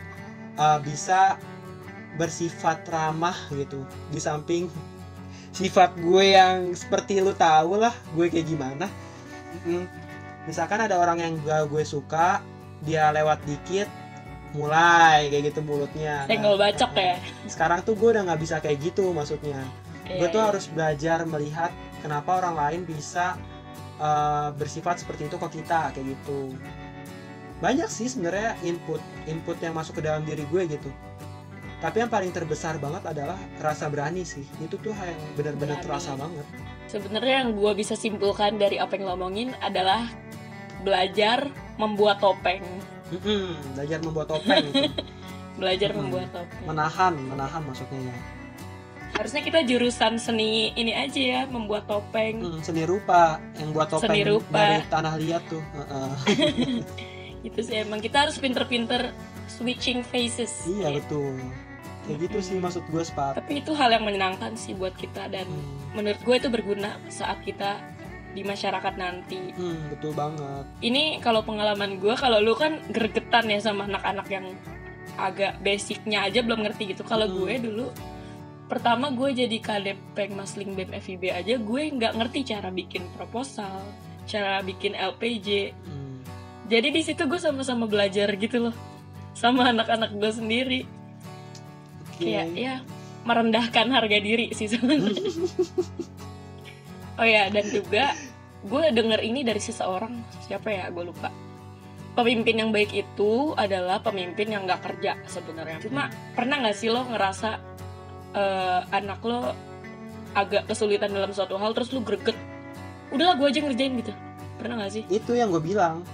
[SPEAKER 2] uh, bisa bersifat ramah gitu di samping sifat gue yang seperti lu tahu lah gue kayak gimana. Misalkan ada orang yang gak gue suka dia lewat dikit mulai kayak gitu mulutnya. Nah,
[SPEAKER 1] Senggol bacok ya.
[SPEAKER 2] sekarang tuh gue udah nggak bisa kayak gitu maksudnya. Gue
[SPEAKER 1] Iya,
[SPEAKER 2] tuh
[SPEAKER 1] iya.
[SPEAKER 2] harus belajar melihat kenapa orang lain bisa uh, bersifat seperti itu ke kita kayak gitu banyak sih sebenarnya input input yang masuk ke dalam diri gue gitu tapi yang paling terbesar banget adalah rasa berani sih itu tuh hal yang benar-benar terasa banget
[SPEAKER 1] Sebenarnya yang gue bisa simpulkan dari apa yang lo omongin adalah belajar membuat topeng.
[SPEAKER 2] Mm-mm, belajar membuat topeng gitu.
[SPEAKER 1] Belajar
[SPEAKER 2] Hmm.
[SPEAKER 1] membuat topeng.
[SPEAKER 2] menahan menahan maksudnya ya
[SPEAKER 1] Harusnya kita jurusan seni ini aja ya, membuat topeng.
[SPEAKER 2] Mm, seni rupa yang buat topeng
[SPEAKER 1] Seni rupa.
[SPEAKER 2] dari tanah liat tuh.
[SPEAKER 1] Gitu sih emang kita harus pinter-pinter switching faces.
[SPEAKER 2] iya
[SPEAKER 1] Gitu.
[SPEAKER 2] betul kayak gitu sih maksud gue sepat
[SPEAKER 1] Tapi itu hal yang menyenangkan sih buat kita dan
[SPEAKER 2] Hmm.
[SPEAKER 1] menurut gue itu berguna saat kita di masyarakat nanti.
[SPEAKER 2] Hmm, betul banget.
[SPEAKER 1] Ini kalau pengalaman gue, kalau lu kan gregetan ya sama anak-anak yang agak basicnya aja belum ngerti gitu. Kalau
[SPEAKER 2] Hmm.
[SPEAKER 1] gue dulu, pertama gue jadi kadep peng masling bem FIB aja, gue nggak ngerti cara bikin proposal, cara bikin LPJ.
[SPEAKER 2] Hmm.
[SPEAKER 1] Jadi di situ gue sama-sama belajar gitu loh, sama anak-anak gue sendiri.
[SPEAKER 2] Oke.
[SPEAKER 1] Kayak ya merendahkan harga diri sih sebenarnya. oh ya dan juga gue denger ini dari seseorang siapa ya gue lupa. Pemimpin yang baik itu adalah pemimpin yang nggak kerja sebenarnya. Cuma pernah nggak sih lo ngerasa eh, anak lo agak kesulitan dalam suatu hal terus lu greget udahlah gue aja ngerjain gitu pernah gak sih
[SPEAKER 2] itu yang gue bilang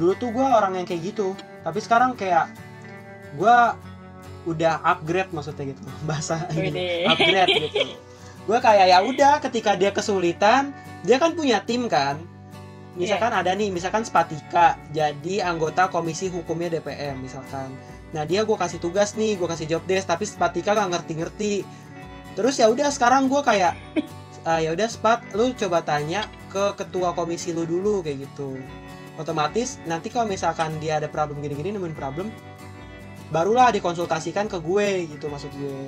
[SPEAKER 2] dulu tuh gue orang yang kayak gitu. Tapi sekarang kayak gue udah upgrade maksudnya gitu. Bahasa
[SPEAKER 1] Wede.
[SPEAKER 2] upgrade gitu. Gue kayak ya udah ketika dia kesulitan dia kan punya tim kan. Misalkan ada nih misalkan Spatika jadi anggota komisi hukumnya DPM misalkan. Nah dia gue kasih tugas nih gue kasih job desk tapi Spatika gak ngerti-ngerti. Terus ya udah sekarang gue kayak "Ah, ya udah Spat lu coba tanya ke ketua komisi lu dulu kayak gitu otomatis nanti kalau misalkan dia ada problem gini-gini nemuin problem barulah dikonsultasikan ke gue gitu maksud gue.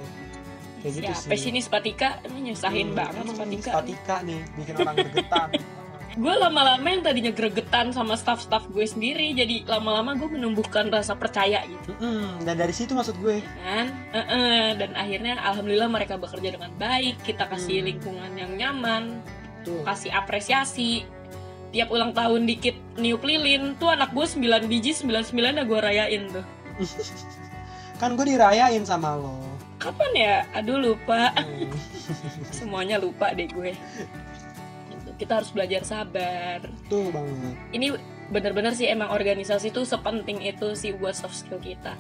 [SPEAKER 2] Kayak gitu
[SPEAKER 1] Siapa sih. ini Spatika nyusahin
[SPEAKER 2] Hmm,
[SPEAKER 1] banget Spatika
[SPEAKER 2] Spatika nih bikin orang gregetan.
[SPEAKER 1] Gue lama-lama yang tadinya gregetan sama staff-staff gue sendiri jadi lama-lama gue menumbuhkan rasa percaya gitu.
[SPEAKER 2] Mm-mm, dan dari situ maksud gue.
[SPEAKER 1] Kan? Heeh, dan akhirnya alhamdulillah mereka bekerja dengan baik kita kasih
[SPEAKER 2] Hmm.
[SPEAKER 1] lingkungan yang nyaman
[SPEAKER 2] tuh
[SPEAKER 1] kasih apresiasi tiap ulang tahun dikit niup lilin tuh anak gue 9 biji 99 udah gue rayain tuh.
[SPEAKER 2] Kan gue dirayain sama lo.
[SPEAKER 1] Kapan ya? Aduh lupa.
[SPEAKER 2] Hmm.
[SPEAKER 1] semuanya lupa deh gue. Gitu, kita harus belajar sabar.
[SPEAKER 2] Tuh banget.
[SPEAKER 1] Ini bener-bener sih emang organisasi tuh sepenting itu sih buat soft skill kita.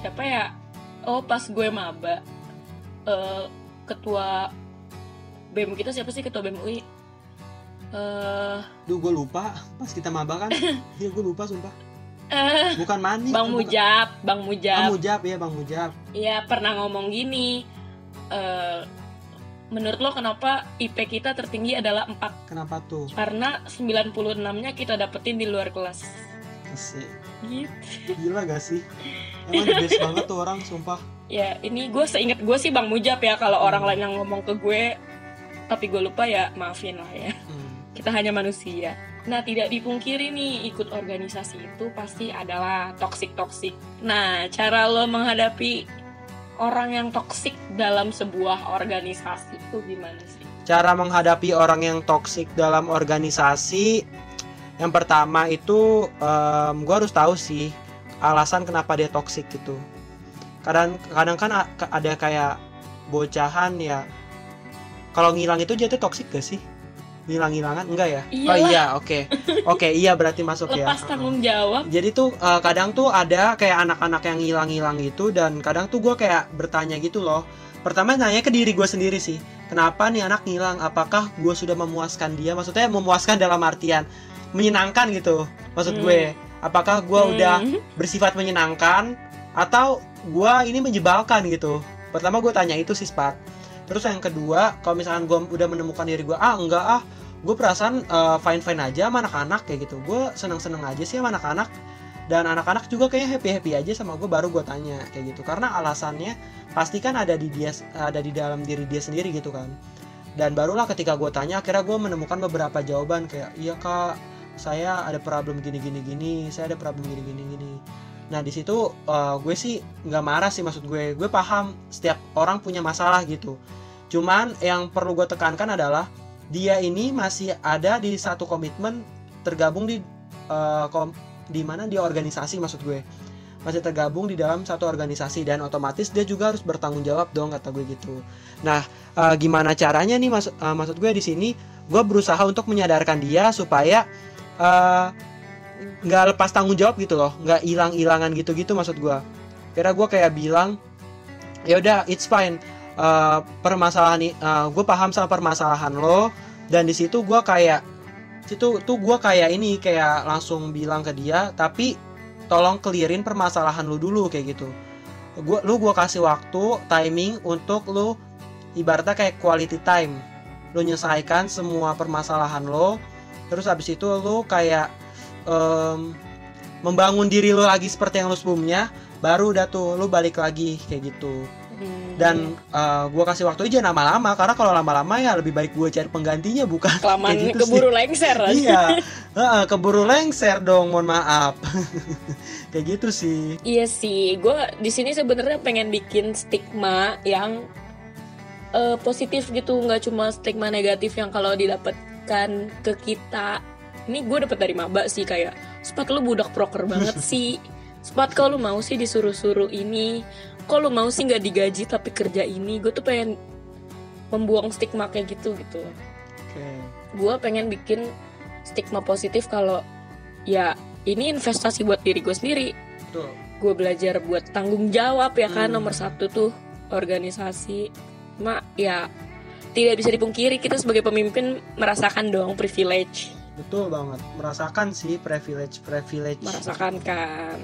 [SPEAKER 1] Siapa ya? Oh pas gue maba eh, ketua bem kita siapa sih? Ketua bem UI eh
[SPEAKER 2] Duh gue lupa. Pas kita maba kan? Iya gue lupa sumpah.
[SPEAKER 1] Eh,
[SPEAKER 2] Bukan Mani
[SPEAKER 1] bang
[SPEAKER 2] bukan-
[SPEAKER 1] Mujab bang Mujab.
[SPEAKER 2] Mujab ya Bang Mujab.
[SPEAKER 1] Iya pernah ngomong gini. Eh, menurut lo kenapa IP kita tertinggi adalah 4
[SPEAKER 2] Kenapa tuh?
[SPEAKER 1] Karena 96 nya kita dapetin di luar kelas.
[SPEAKER 2] Asik.
[SPEAKER 1] gitu.
[SPEAKER 2] Gila gak sih? Emang the best banget tuh orang sumpah.
[SPEAKER 1] Ya ini gue seinget gue sih bang Mujab ya kalau orang
[SPEAKER 2] Hmm.
[SPEAKER 1] lain yang ngomong ke gue tapi gue lupa ya maafin lah ya.
[SPEAKER 2] Hmm.
[SPEAKER 1] Kita hanya manusia. Nah tidak dipungkiri nih ikut organisasi itu pasti adalah toksik toksik nah cara lo menghadapi orang yang toksik dalam sebuah organisasi itu gimana sih?
[SPEAKER 2] Cara menghadapi orang yang toksik dalam organisasi Yang pertama itu gue harus tahu sih alasan kenapa dia toksik gitu. Kadang kadang kan ada kayak bocahan ya kalau ngilang itu jatuh toksik gak sih ngilang-ngilangan? Enggak ya? Oh
[SPEAKER 1] Iyalah.
[SPEAKER 2] iya oke. Oke iya berarti masuk ya.
[SPEAKER 1] Lepas tanggung jawab.
[SPEAKER 2] Jadi tuh eh, kadang tuh ada kayak anak-anak yang hilang-hilang gitu dan kadang tuh gue kayak bertanya gitu loh. Pertama nanya ke diri gue sendiri sih kenapa nih anak ngilang? Apakah gue sudah memuaskan dia? Maksudnya memuaskan dalam artian menyenangkan gitu maksud
[SPEAKER 1] Hmm.
[SPEAKER 2] gue. Apakah gue udah
[SPEAKER 1] Hmm.
[SPEAKER 2] bersifat menyenangkan atau gue ini menjebalkan gitu? Pertama gue tanya itu sih Spat terus yang kedua kalau misalkan gue udah menemukan diri gue ah enggak ah gue perasaan fine fine aja sama anak-anak kayak gitu. Gue seneng seneng aja sih sama anak-anak. Dan anak-anak juga kayaknya happy happy aja sama gue baru gue tanya kayak gitu. Karena alasannya pasti kan ada di dia ada di dalam diri dia sendiri gitu kan. Dan barulah ketika gue tanya akhirnya gue menemukan beberapa jawaban kayak iya kak saya ada problem gini gini gini saya ada problem gini gini gini. Nah di situ eh, gue sih nggak marah sih maksud gue. Gue paham setiap orang punya masalah gitu cuman yang perlu gue tekankan adalah dia ini masih ada di satu komitmen tergabung di eh, kom- di mana? Di organisasi maksud gue. Masih tergabung di dalam satu organisasi dan otomatis dia juga harus bertanggung jawab dong kata gue gitu. Nah eh, gimana caranya nih maksud eh, maksud gue di sini? Gue berusaha untuk menyadarkan dia supaya nggak lepas tanggung jawab gitu loh. Nggak hilang hilangan gitu gitu maksud gue kira gue kayak bilang ya udah it's fine Eh, permasalahan ini gue paham sama permasalahan lo dan di situ gue kayak situ tuh gue kayak ini kayak langsung bilang ke dia tapi tolong clearin permasalahan lu dulu kayak gitu. Gua lu gua kasih waktu timing untuk lu ibaratnya kayak quality time. Lu nyelesaikan semua permasalahan lo terus habis itu lu kayak em, membangun diri lu lagi seperti yang lu sebelumnya baru udah tuh lu balik lagi kayak gitu
[SPEAKER 1] Hmm.
[SPEAKER 2] dan eh, gua kasih waktu aja lama-lama karena kalau lama-lama ya lebih baik gue cari penggantinya bukan
[SPEAKER 1] kelamaan
[SPEAKER 2] gitu
[SPEAKER 1] keburu lengser kan?
[SPEAKER 2] iya Heeh, keburu lengser dong mohon maaf kayak gitu sih
[SPEAKER 1] Iya sih, gue di sini sebenarnya pengen bikin stigma yang eh, positif gitu, nggak cuma stigma negatif yang kalau didapatkan ke kita. Ini gue dapet dari maba sih kayak, Spat lu budak proker banget sih. Spat kalau lu mau sih disuruh-suruh ini, kok lu mau sih nggak digaji tapi kerja ini. Gue tuh pengen membuang stigma kayak gitu gitu.
[SPEAKER 2] oke
[SPEAKER 1] Gue pengen bikin stigma positif kalau ya ini investasi buat diri gue sendiri
[SPEAKER 2] Betul.
[SPEAKER 1] gue belajar buat tanggung jawab ya kan
[SPEAKER 2] Hmm.
[SPEAKER 1] nomor satu tuh organisasi mak ya tidak bisa dipungkiri kita sebagai pemimpin merasakan dong privilege
[SPEAKER 2] Betul banget. Merasakan sih privilege privilege.
[SPEAKER 1] merasakan kan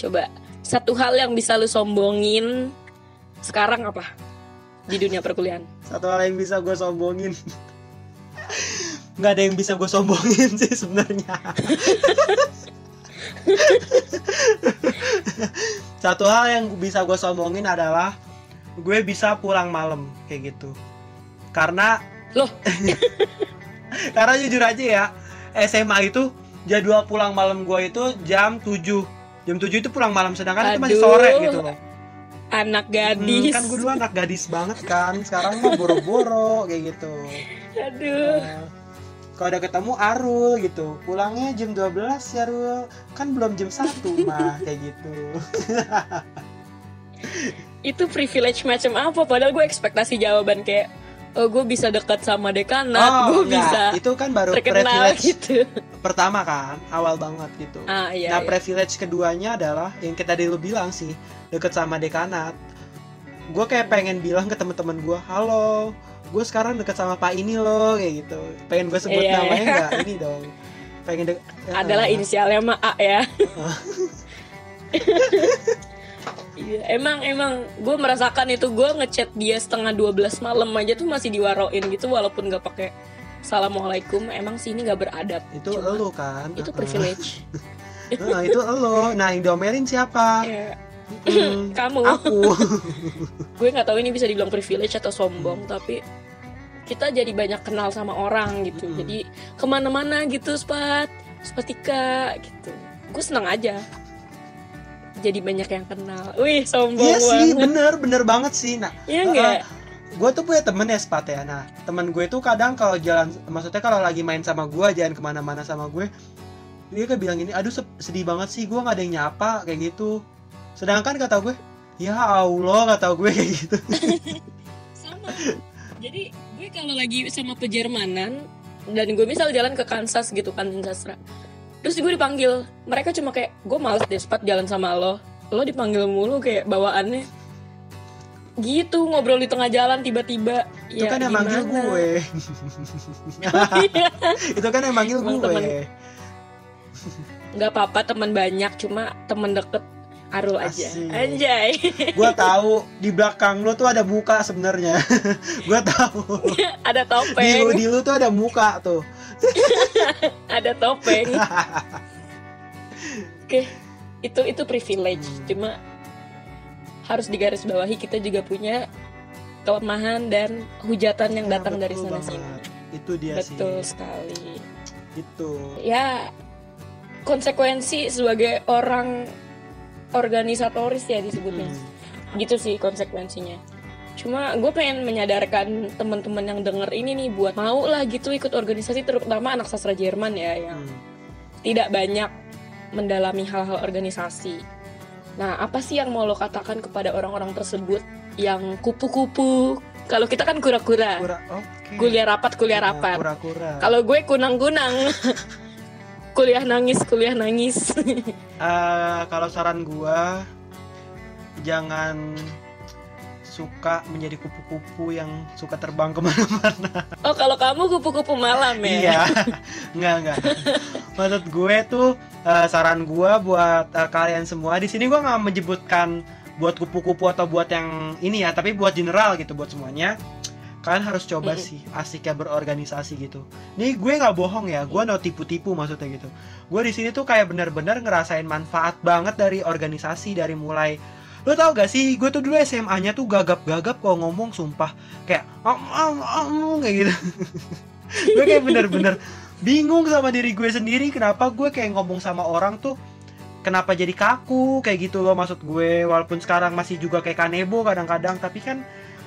[SPEAKER 1] coba satu hal yang bisa lu sombongin sekarang apa di dunia perkuliahan
[SPEAKER 2] Satu hal yang bisa gue sombongin. Nggak ada yang bisa gue sombongin sih sebenarnya. Satu hal yang bisa gue sombongin adalah gue bisa pulang malam kayak gitu. Karena
[SPEAKER 1] Loh?
[SPEAKER 2] karena jujur aja ya, SMA itu jadwal pulang malam gue itu jam 7 Jam 7 itu pulang malam sedangkan itu masih
[SPEAKER 1] Aduh.
[SPEAKER 2] sore gitu loh.
[SPEAKER 1] anak
[SPEAKER 2] Hmm,
[SPEAKER 1] gadis
[SPEAKER 2] kan gue dulu anak gadis banget kan. Sekarang mah boro-boro kayak gitu.
[SPEAKER 1] aduh
[SPEAKER 2] Nah, kalau udah ketemu Arul gitu pulangnya jam 12 ya Arul kan belum jam 1 mah kayak gitu
[SPEAKER 1] itu privilege macam apa padahal gue ekspektasi jawaban kayak oh gue bisa dekat sama dekanat gue
[SPEAKER 2] Oh, enggak.
[SPEAKER 1] bisa
[SPEAKER 2] itu kan baru
[SPEAKER 1] terkenal
[SPEAKER 2] privilege
[SPEAKER 1] gitu
[SPEAKER 2] pertama kan awal banget gitu
[SPEAKER 1] ah iya,
[SPEAKER 2] nah
[SPEAKER 1] iya.
[SPEAKER 2] privilege keduanya adalah yang kita tadi lu bilang sih deket sama dekanat gue kayak pengen bilang ke teman-teman gue halo gue sekarang deket sama pak ini loh kayak gitu pengen gue sebut
[SPEAKER 1] Iya,
[SPEAKER 2] namanya
[SPEAKER 1] iya.
[SPEAKER 2] nggak ini dong pengen dek
[SPEAKER 1] adalah
[SPEAKER 2] Ah.
[SPEAKER 1] inisialnya mah A ya Iya, emang emang. Gue merasakan itu. Gue ngechat dia setengah 12 malam aja tuh masih diwaroin gitu walaupun nggak pakai assalamualaikum. Emang sih ini nggak beradab.
[SPEAKER 2] Itu
[SPEAKER 1] Cuma
[SPEAKER 2] elu kan?
[SPEAKER 1] itu privilege.
[SPEAKER 2] Heeh, itu elu. Nah yang diomelin siapa? Hmm,
[SPEAKER 1] kamu.
[SPEAKER 2] Aku.
[SPEAKER 1] Gue nggak tahu ini bisa dibilang privilege atau sombong tapi kita jadi banyak kenal sama orang gitu. Jadi ke mana-mana gitu spat. Spatika gitu. Gue senang aja jadi banyak yang kenal wih sombong
[SPEAKER 2] Iya sih,
[SPEAKER 1] banget
[SPEAKER 2] bener, bener banget sih. Nah,
[SPEAKER 1] Iya enggak
[SPEAKER 2] gue tuh punya temen ya Spat ya. Nah, temen gue tuh kadang kalau jalan, maksudnya kalau lagi main sama gue, jalan ke mana-mana sama gue, dia kayak bilang gini, aduh sedih banget sih, gue gak ada yang nyapa, kayak gitu. Sedangkan kata gue, ya Allah, kata gue kayak gitu.
[SPEAKER 1] sama jadi gue kalau lagi sama pejermanan dan gue misal jalan ke Kansas gitu kan sastra terus gue dipanggil mereka cuma kayak gue males deh spat jalan sama lo lo dipanggil mulu kayak bawaannya gitu ngobrol di tengah jalan tiba-tiba
[SPEAKER 2] Itu
[SPEAKER 1] ya,
[SPEAKER 2] kan yang manggil gue. Itu kan yang manggil
[SPEAKER 1] Emang
[SPEAKER 2] gue.
[SPEAKER 1] temen- nggak apa-apa teman banyak cuma teman deket Arul aja
[SPEAKER 2] Asik.
[SPEAKER 1] anjay
[SPEAKER 2] gue tahu di belakang lo tuh ada muka sebenarnya. gue tahu.
[SPEAKER 1] ada
[SPEAKER 2] Di,
[SPEAKER 1] topeng
[SPEAKER 2] di lu tuh ada muka tuh.
[SPEAKER 1] ada topeng oke itu itu privilege
[SPEAKER 2] Hmm.
[SPEAKER 1] cuma harus digarisbawahi kita juga punya kelemahan dan hujatan yang
[SPEAKER 2] Ya,
[SPEAKER 1] datang dari
[SPEAKER 2] betul
[SPEAKER 1] sana
[SPEAKER 2] banget.
[SPEAKER 1] sini
[SPEAKER 2] Itu dia
[SPEAKER 1] betul
[SPEAKER 2] sih.
[SPEAKER 1] sekali
[SPEAKER 2] Itu.
[SPEAKER 1] ya konsekuensi sebagai orang organisatoris ya disebutnya
[SPEAKER 2] Hmm.
[SPEAKER 1] gitu sih konsekuensinya cuma gue pengen menyadarkan teman-teman yang denger ini nih buat mau lah gitu ikut organisasi terutama anak sastra Jerman ya yang
[SPEAKER 2] Hmm.
[SPEAKER 1] tidak banyak mendalami hal-hal organisasi. Nah, apa sih yang mau lo katakan kepada orang-orang tersebut yang kupu-kupu? Kalau kita kan kura-kura,
[SPEAKER 2] Kura, oke.
[SPEAKER 1] kuliah rapat, kuliah
[SPEAKER 2] Nah,
[SPEAKER 1] rapat.
[SPEAKER 2] Kura-kura.
[SPEAKER 1] Kalau gue kunang-kunang, kuliah nangis, kuliah nangis.
[SPEAKER 2] Eh, kalau saran gua jangan suka menjadi kupu-kupu yang suka terbang ke mana-mana.
[SPEAKER 1] oh, kalau kamu kupu-kupu malam ya?
[SPEAKER 2] iya, nggak nggak. Maksud gue tuh eh, saran gua buat eh, kalian semua di sini gua nggak menyebutkan buat kupu-kupu atau buat yang ini ya, tapi buat general gitu buat semuanya. Kalian harus coba
[SPEAKER 1] Mm-mm.
[SPEAKER 2] sih asiknya berorganisasi gitu. Nih gue nggak bohong ya, gue no tipu-tipu maksudnya gitu. Gue di sini tuh kayak bener-bener ngerasain manfaat banget dari organisasi dari mulai lo tau gak sih gue tuh dulu SMA-nya tuh gagap-gagap kalau ngomong sumpah. Kayak am am am kayak gitu. Gue kayak bener-bener bingung sama diri gue sendiri kenapa gue kayak ngomong sama orang tuh kenapa jadi kaku kayak gitu loh maksud gue walaupun sekarang masih juga kayak kanebo kadang-kadang tapi kan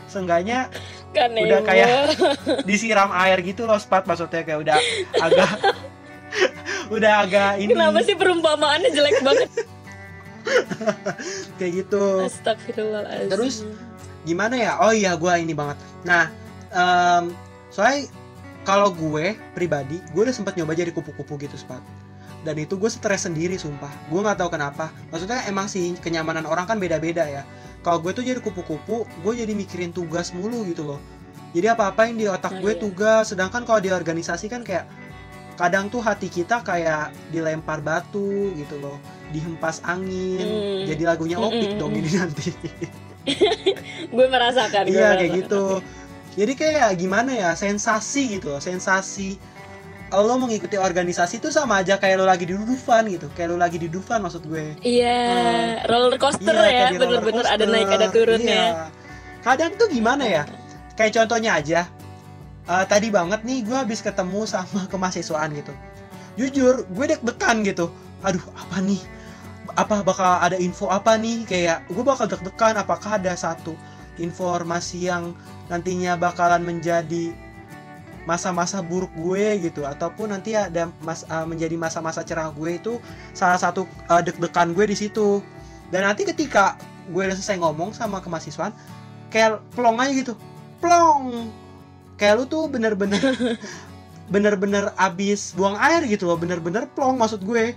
[SPEAKER 2] seenggaknya
[SPEAKER 1] Kan
[SPEAKER 2] Udah kayak- disiram air gitu loh spat maksudnya. Kayak udah agak udah agak ini.
[SPEAKER 1] Kenapa sih perumpamaannya jelek banget?
[SPEAKER 2] kayak gitu.
[SPEAKER 1] Astagfirullahaladzim.
[SPEAKER 2] Terus? gimana ya? Oh iya gue ini banget. Nah em, soalnya kalau gue pribadi gue udah sempat nyoba jadi kupu-kupu gitu sepat dan itu gue stres sendiri sumpah. Gue nggak tahu kenapa. Maksudnya emang sih kenyamanan orang kan beda-beda ya. Kalau gue tuh jadi kupu-kupu gue jadi mikirin tugas mulu gitu loh. Jadi apa-apa yang di otak
[SPEAKER 1] Oh,
[SPEAKER 2] gue
[SPEAKER 1] iya.
[SPEAKER 2] tugas sedangkan kalau di organisasi kan kayak kadang tuh hati kita kayak dilempar batu gitu loh dihempas angin
[SPEAKER 1] Hmm.
[SPEAKER 2] jadi lagunya
[SPEAKER 1] Mm,
[SPEAKER 2] opik
[SPEAKER 1] mm,
[SPEAKER 2] dong
[SPEAKER 1] mm.
[SPEAKER 2] ini nanti.
[SPEAKER 1] Gue merasakan
[SPEAKER 2] iya kayak gitu. Jadi kayak gimana ya sensasi gitu loh sensasi. Lo mengikuti organisasi itu sama aja kayak lo lagi di Dufan gitu kayak lo lagi di Dufan maksud gue.
[SPEAKER 1] Iya roller coaster
[SPEAKER 2] Iya,
[SPEAKER 1] ya bener-bener ada naik ada turunnya.
[SPEAKER 2] Iya. kadang tuh gimana ya kayak contohnya aja eh, tadi banget nih gue habis ketemu sama kemahasiswaan gitu. Jujur gue deg-degan gitu. Aduh apa nih? Apa bakal ada info apa nih? Kayak gue bakal deg-degan apakah ada satu informasi yang nantinya bakalan menjadi masa-masa buruk gue gitu ataupun nanti ada mas eh, menjadi masa-masa cerah gue itu salah satu eh, deg-degan gue di situ. Dan nanti ketika gue udah selesai ngomong sama kemahasiswaan kayak plong aja gitu. Plong kayak lu tuh bener-bener bener-bener abis buang air gitu loh bener-bener plong maksud gue.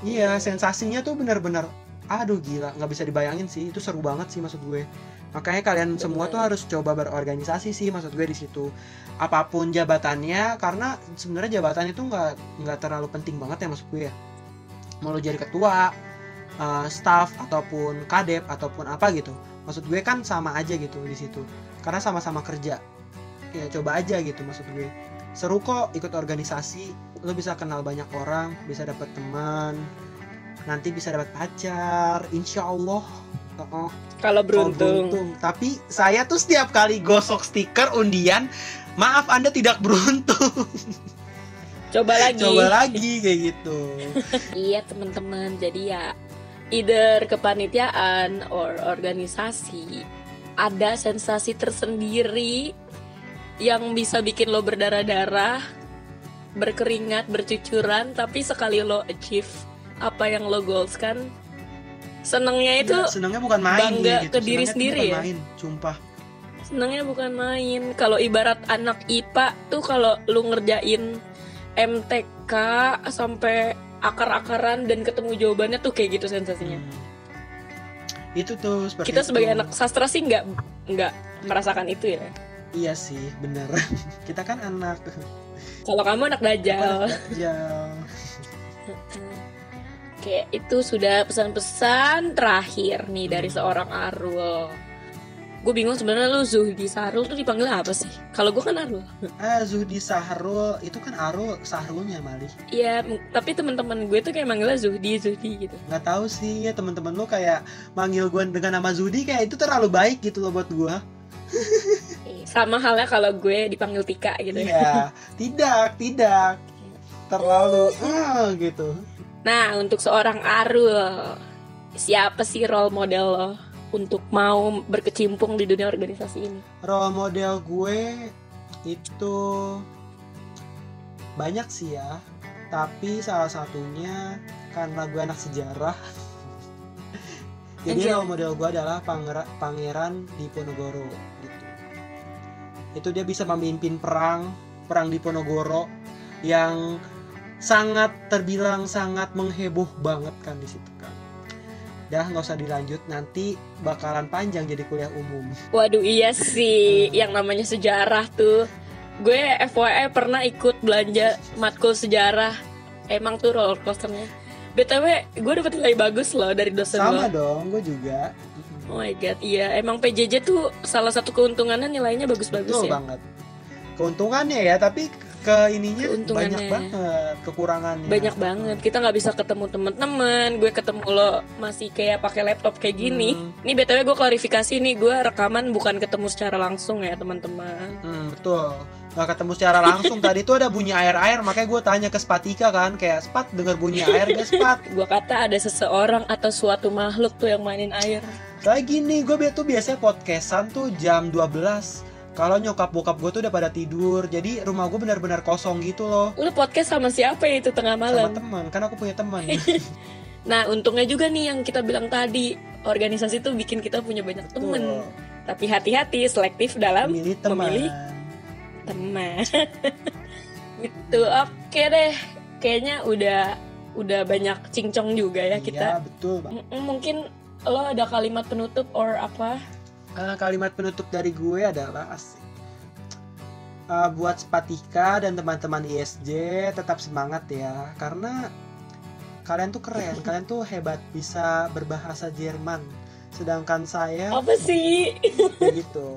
[SPEAKER 2] Iya sensasinya tuh bener-bener aduh gila nggak bisa dibayangin sih itu seru banget sih maksud gue. Makanya kalian semua tuh harus coba berorganisasi sih maksud gue di situ. Apa pun jabatannya karena sebenarnya jabatan itu nggak nggak terlalu penting banget ya maksud gue ya. Mau lo jadi ketua uh, staff ataupun kadep ataupun apa gitu maksud gue kan sama aja gitu di situ. Karena sama-sama kerja ya coba aja gitu maksud gue. Seru kok ikut organisasi lo bisa kenal banyak orang bisa dapat teman nanti bisa dapat pacar insya Allah. Oh,
[SPEAKER 1] kalau
[SPEAKER 2] kalau
[SPEAKER 1] beruntung.
[SPEAKER 2] beruntung. Tapi saya tuh setiap kali gosok stiker undian, maaf Anda tidak beruntung.
[SPEAKER 1] coba lagi.
[SPEAKER 2] Coba lagi kayak gitu.
[SPEAKER 1] iya teman-teman. Jadi ya either kepanitiaan or organisasi ada sensasi tersendiri yang bisa bikin lo berdarah-darah berkeringat bercucuran tapi sekali lo achieve apa yang lo goals kan senengnya itu
[SPEAKER 2] Ya, senangnya bukan main
[SPEAKER 1] bangga
[SPEAKER 2] gitu.
[SPEAKER 1] ke diri sendiri
[SPEAKER 2] bukan
[SPEAKER 1] ya?
[SPEAKER 2] main, sumpah.
[SPEAKER 1] senengnya bukan main kalau ibarat anak IPA tuh kalau lu ngerjain MTK sampai akar-akaran dan ketemu jawabannya tuh kayak gitu sensasinya
[SPEAKER 2] Hmm. Itu tuh seperti
[SPEAKER 1] kita
[SPEAKER 2] itu.
[SPEAKER 1] sebagai anak sastra sih nggak nggak merasakan itu ya
[SPEAKER 2] Iya sih, bener. kita kan anak.
[SPEAKER 1] kalau kamu anak dajal
[SPEAKER 2] Ya.
[SPEAKER 1] Oke, itu sudah pesan-pesan terakhir nih dari
[SPEAKER 2] Hmm.
[SPEAKER 1] seorang Arul. Gue bingung sebenarnya lu Zuhdi Sarul tuh dipanggil apa sih? Kalau gue kan Arul.
[SPEAKER 2] Ah, Zuhdi Sahrul, itu kan Arul Sahrulnya Mali.
[SPEAKER 1] Iya, tapi teman-teman gue tuh kayak manggilnya Zuhdi, Zuhdi gitu.
[SPEAKER 2] Nggak tahu sih ya teman-teman lu kayak manggil gue dengan nama Zudi kayak itu terlalu baik gitu loh buat gue.
[SPEAKER 1] Sama halnya kalau gue dipanggil Tika gitu. ya.
[SPEAKER 2] Iya, tidak, tidak. Terlalu ah gitu.
[SPEAKER 1] Nah, untuk seorang Arul, siapa sih role model lo untuk mau berkecimpung di dunia organisasi ini?
[SPEAKER 2] Role model gue itu banyak sih ya. Tapi salah satunya karena gue anak sejarah. Jadi role model gue adalah Pangera- Pangeran Diponegoro. Itu dia bisa memimpin perang, perang Diponegoro yang sangat terbilang sangat mengheboh banget kan di situ kan. Dah nggak usah dilanjut nanti bakalan panjang jadi kuliah umum.
[SPEAKER 1] Waduh iya sih, yang namanya sejarah tuh. Gue FYI pernah ikut belanja matkul sejarah. Emang tuh roller coasternya. BTW, gue dapet nilai bagus loh dari dosen
[SPEAKER 2] Sama
[SPEAKER 1] gue.
[SPEAKER 2] dong, gue juga.
[SPEAKER 1] Oh my god, iya. Emang PJJ tuh salah satu keuntungannya nilainya bagus-bagus
[SPEAKER 2] Betul
[SPEAKER 1] ya.
[SPEAKER 2] banget. Keuntungannya ya, tapi ke ininya banyak banget kekurangannya.
[SPEAKER 1] Banyak banget. Kita nggak bisa ketemu teman-teman. Gue ketemu lo masih kayak pakai laptop kayak gini.
[SPEAKER 2] Hmm,
[SPEAKER 1] Ini BTW gue klarifikasi nih, gue rekaman bukan ketemu secara langsung ya teman-teman.
[SPEAKER 2] hmm, betul. Gak ketemu secara langsung tadi tuh ada bunyi air-air makanya gue tanya ke Spatika kan kayak Spat denger bunyi air gak Spat?
[SPEAKER 1] Gue kata ada seseorang atau suatu makhluk tuh yang mainin air.
[SPEAKER 2] Kayak gini gue tuh biasanya podcastan tuh jam 12 kalau nyokap bokap gue tuh udah pada tidur jadi rumah gue benar-benar kosong gitu loh.
[SPEAKER 1] Lu podcast sama siapa ya itu tengah
[SPEAKER 2] sama
[SPEAKER 1] malam?
[SPEAKER 2] teman kan aku punya teman.
[SPEAKER 1] Nah, untungnya juga nih yang kita bilang tadi, organisasi tuh bikin kita punya banyak temen.
[SPEAKER 2] Tuh,
[SPEAKER 1] Tapi hati-hati, selektif dalam
[SPEAKER 2] milih teman.
[SPEAKER 1] memilih tenang itu oke deh. Kayaknya udah udah banyak cincong juga ya kita.
[SPEAKER 2] Iya, betul, Bang.
[SPEAKER 1] Mungkin lo ada kalimat penutup or apa
[SPEAKER 2] Eh, kalimat penutup dari gue adalah asik. Eh, buat Spatika dan teman-teman ISJ tetap semangat ya karena kalian tuh keren, kalian tuh hebat bisa berbahasa Jerman. Sedangkan saya
[SPEAKER 1] apa sih
[SPEAKER 2] begitu.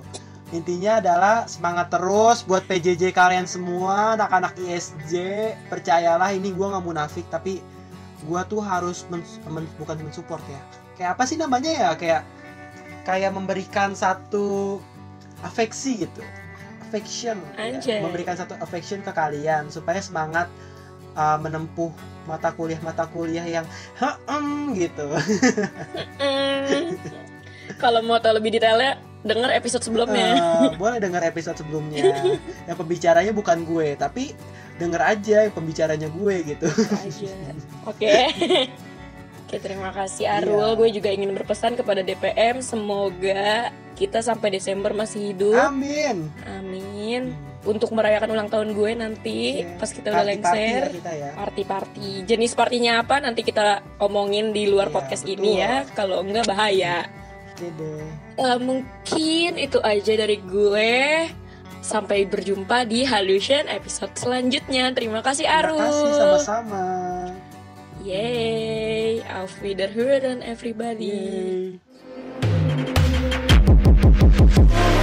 [SPEAKER 2] Intinya adalah semangat terus buat PJJ kalian semua, anak-anak ISJ. Percayalah ini gue nggak munafik tapi gue tuh harus men, men- bukan mensupport ya. Kayak apa sih namanya ya? Kayak kayak memberikan satu afeksi gitu. Affection. ya. Memberikan satu affection ke kalian supaya semangat uh, menempuh mata kuliah-mata kuliah yang "Heem," gitu.
[SPEAKER 1] Kalau mau tahu lebih detailnya denger episode sebelumnya
[SPEAKER 2] Eh, boleh dengar episode sebelumnya. yang pembicaranya bukan gue, tapi denger aja yang pembicaranya gue gitu.
[SPEAKER 1] Oke. Oke, terima kasih Arul.
[SPEAKER 2] Iya.
[SPEAKER 1] Gue juga ingin berpesan kepada DPM semoga kita sampai Desember masih hidup.
[SPEAKER 2] Amin.
[SPEAKER 1] Amin. Untuk merayakan ulang tahun gue nanti
[SPEAKER 2] Iya.
[SPEAKER 1] pas kita udah
[SPEAKER 2] Party-party
[SPEAKER 1] lengser.
[SPEAKER 2] ya kita ya.
[SPEAKER 1] Party-party. Jenis partinya apa nanti kita omongin di luar
[SPEAKER 2] Iya,
[SPEAKER 1] podcast
[SPEAKER 2] betul.
[SPEAKER 1] ini ya. Kalau enggak bahaya.
[SPEAKER 2] Oke deh.
[SPEAKER 1] Eh, mungkin itu aja dari gue. Sampai berjumpa di Halusion episode selanjutnya. Terima kasih
[SPEAKER 2] Terima
[SPEAKER 1] Arul.
[SPEAKER 2] kasih sama-sama.
[SPEAKER 1] Yay, auf Wiederhören everybody.
[SPEAKER 2] Yeay.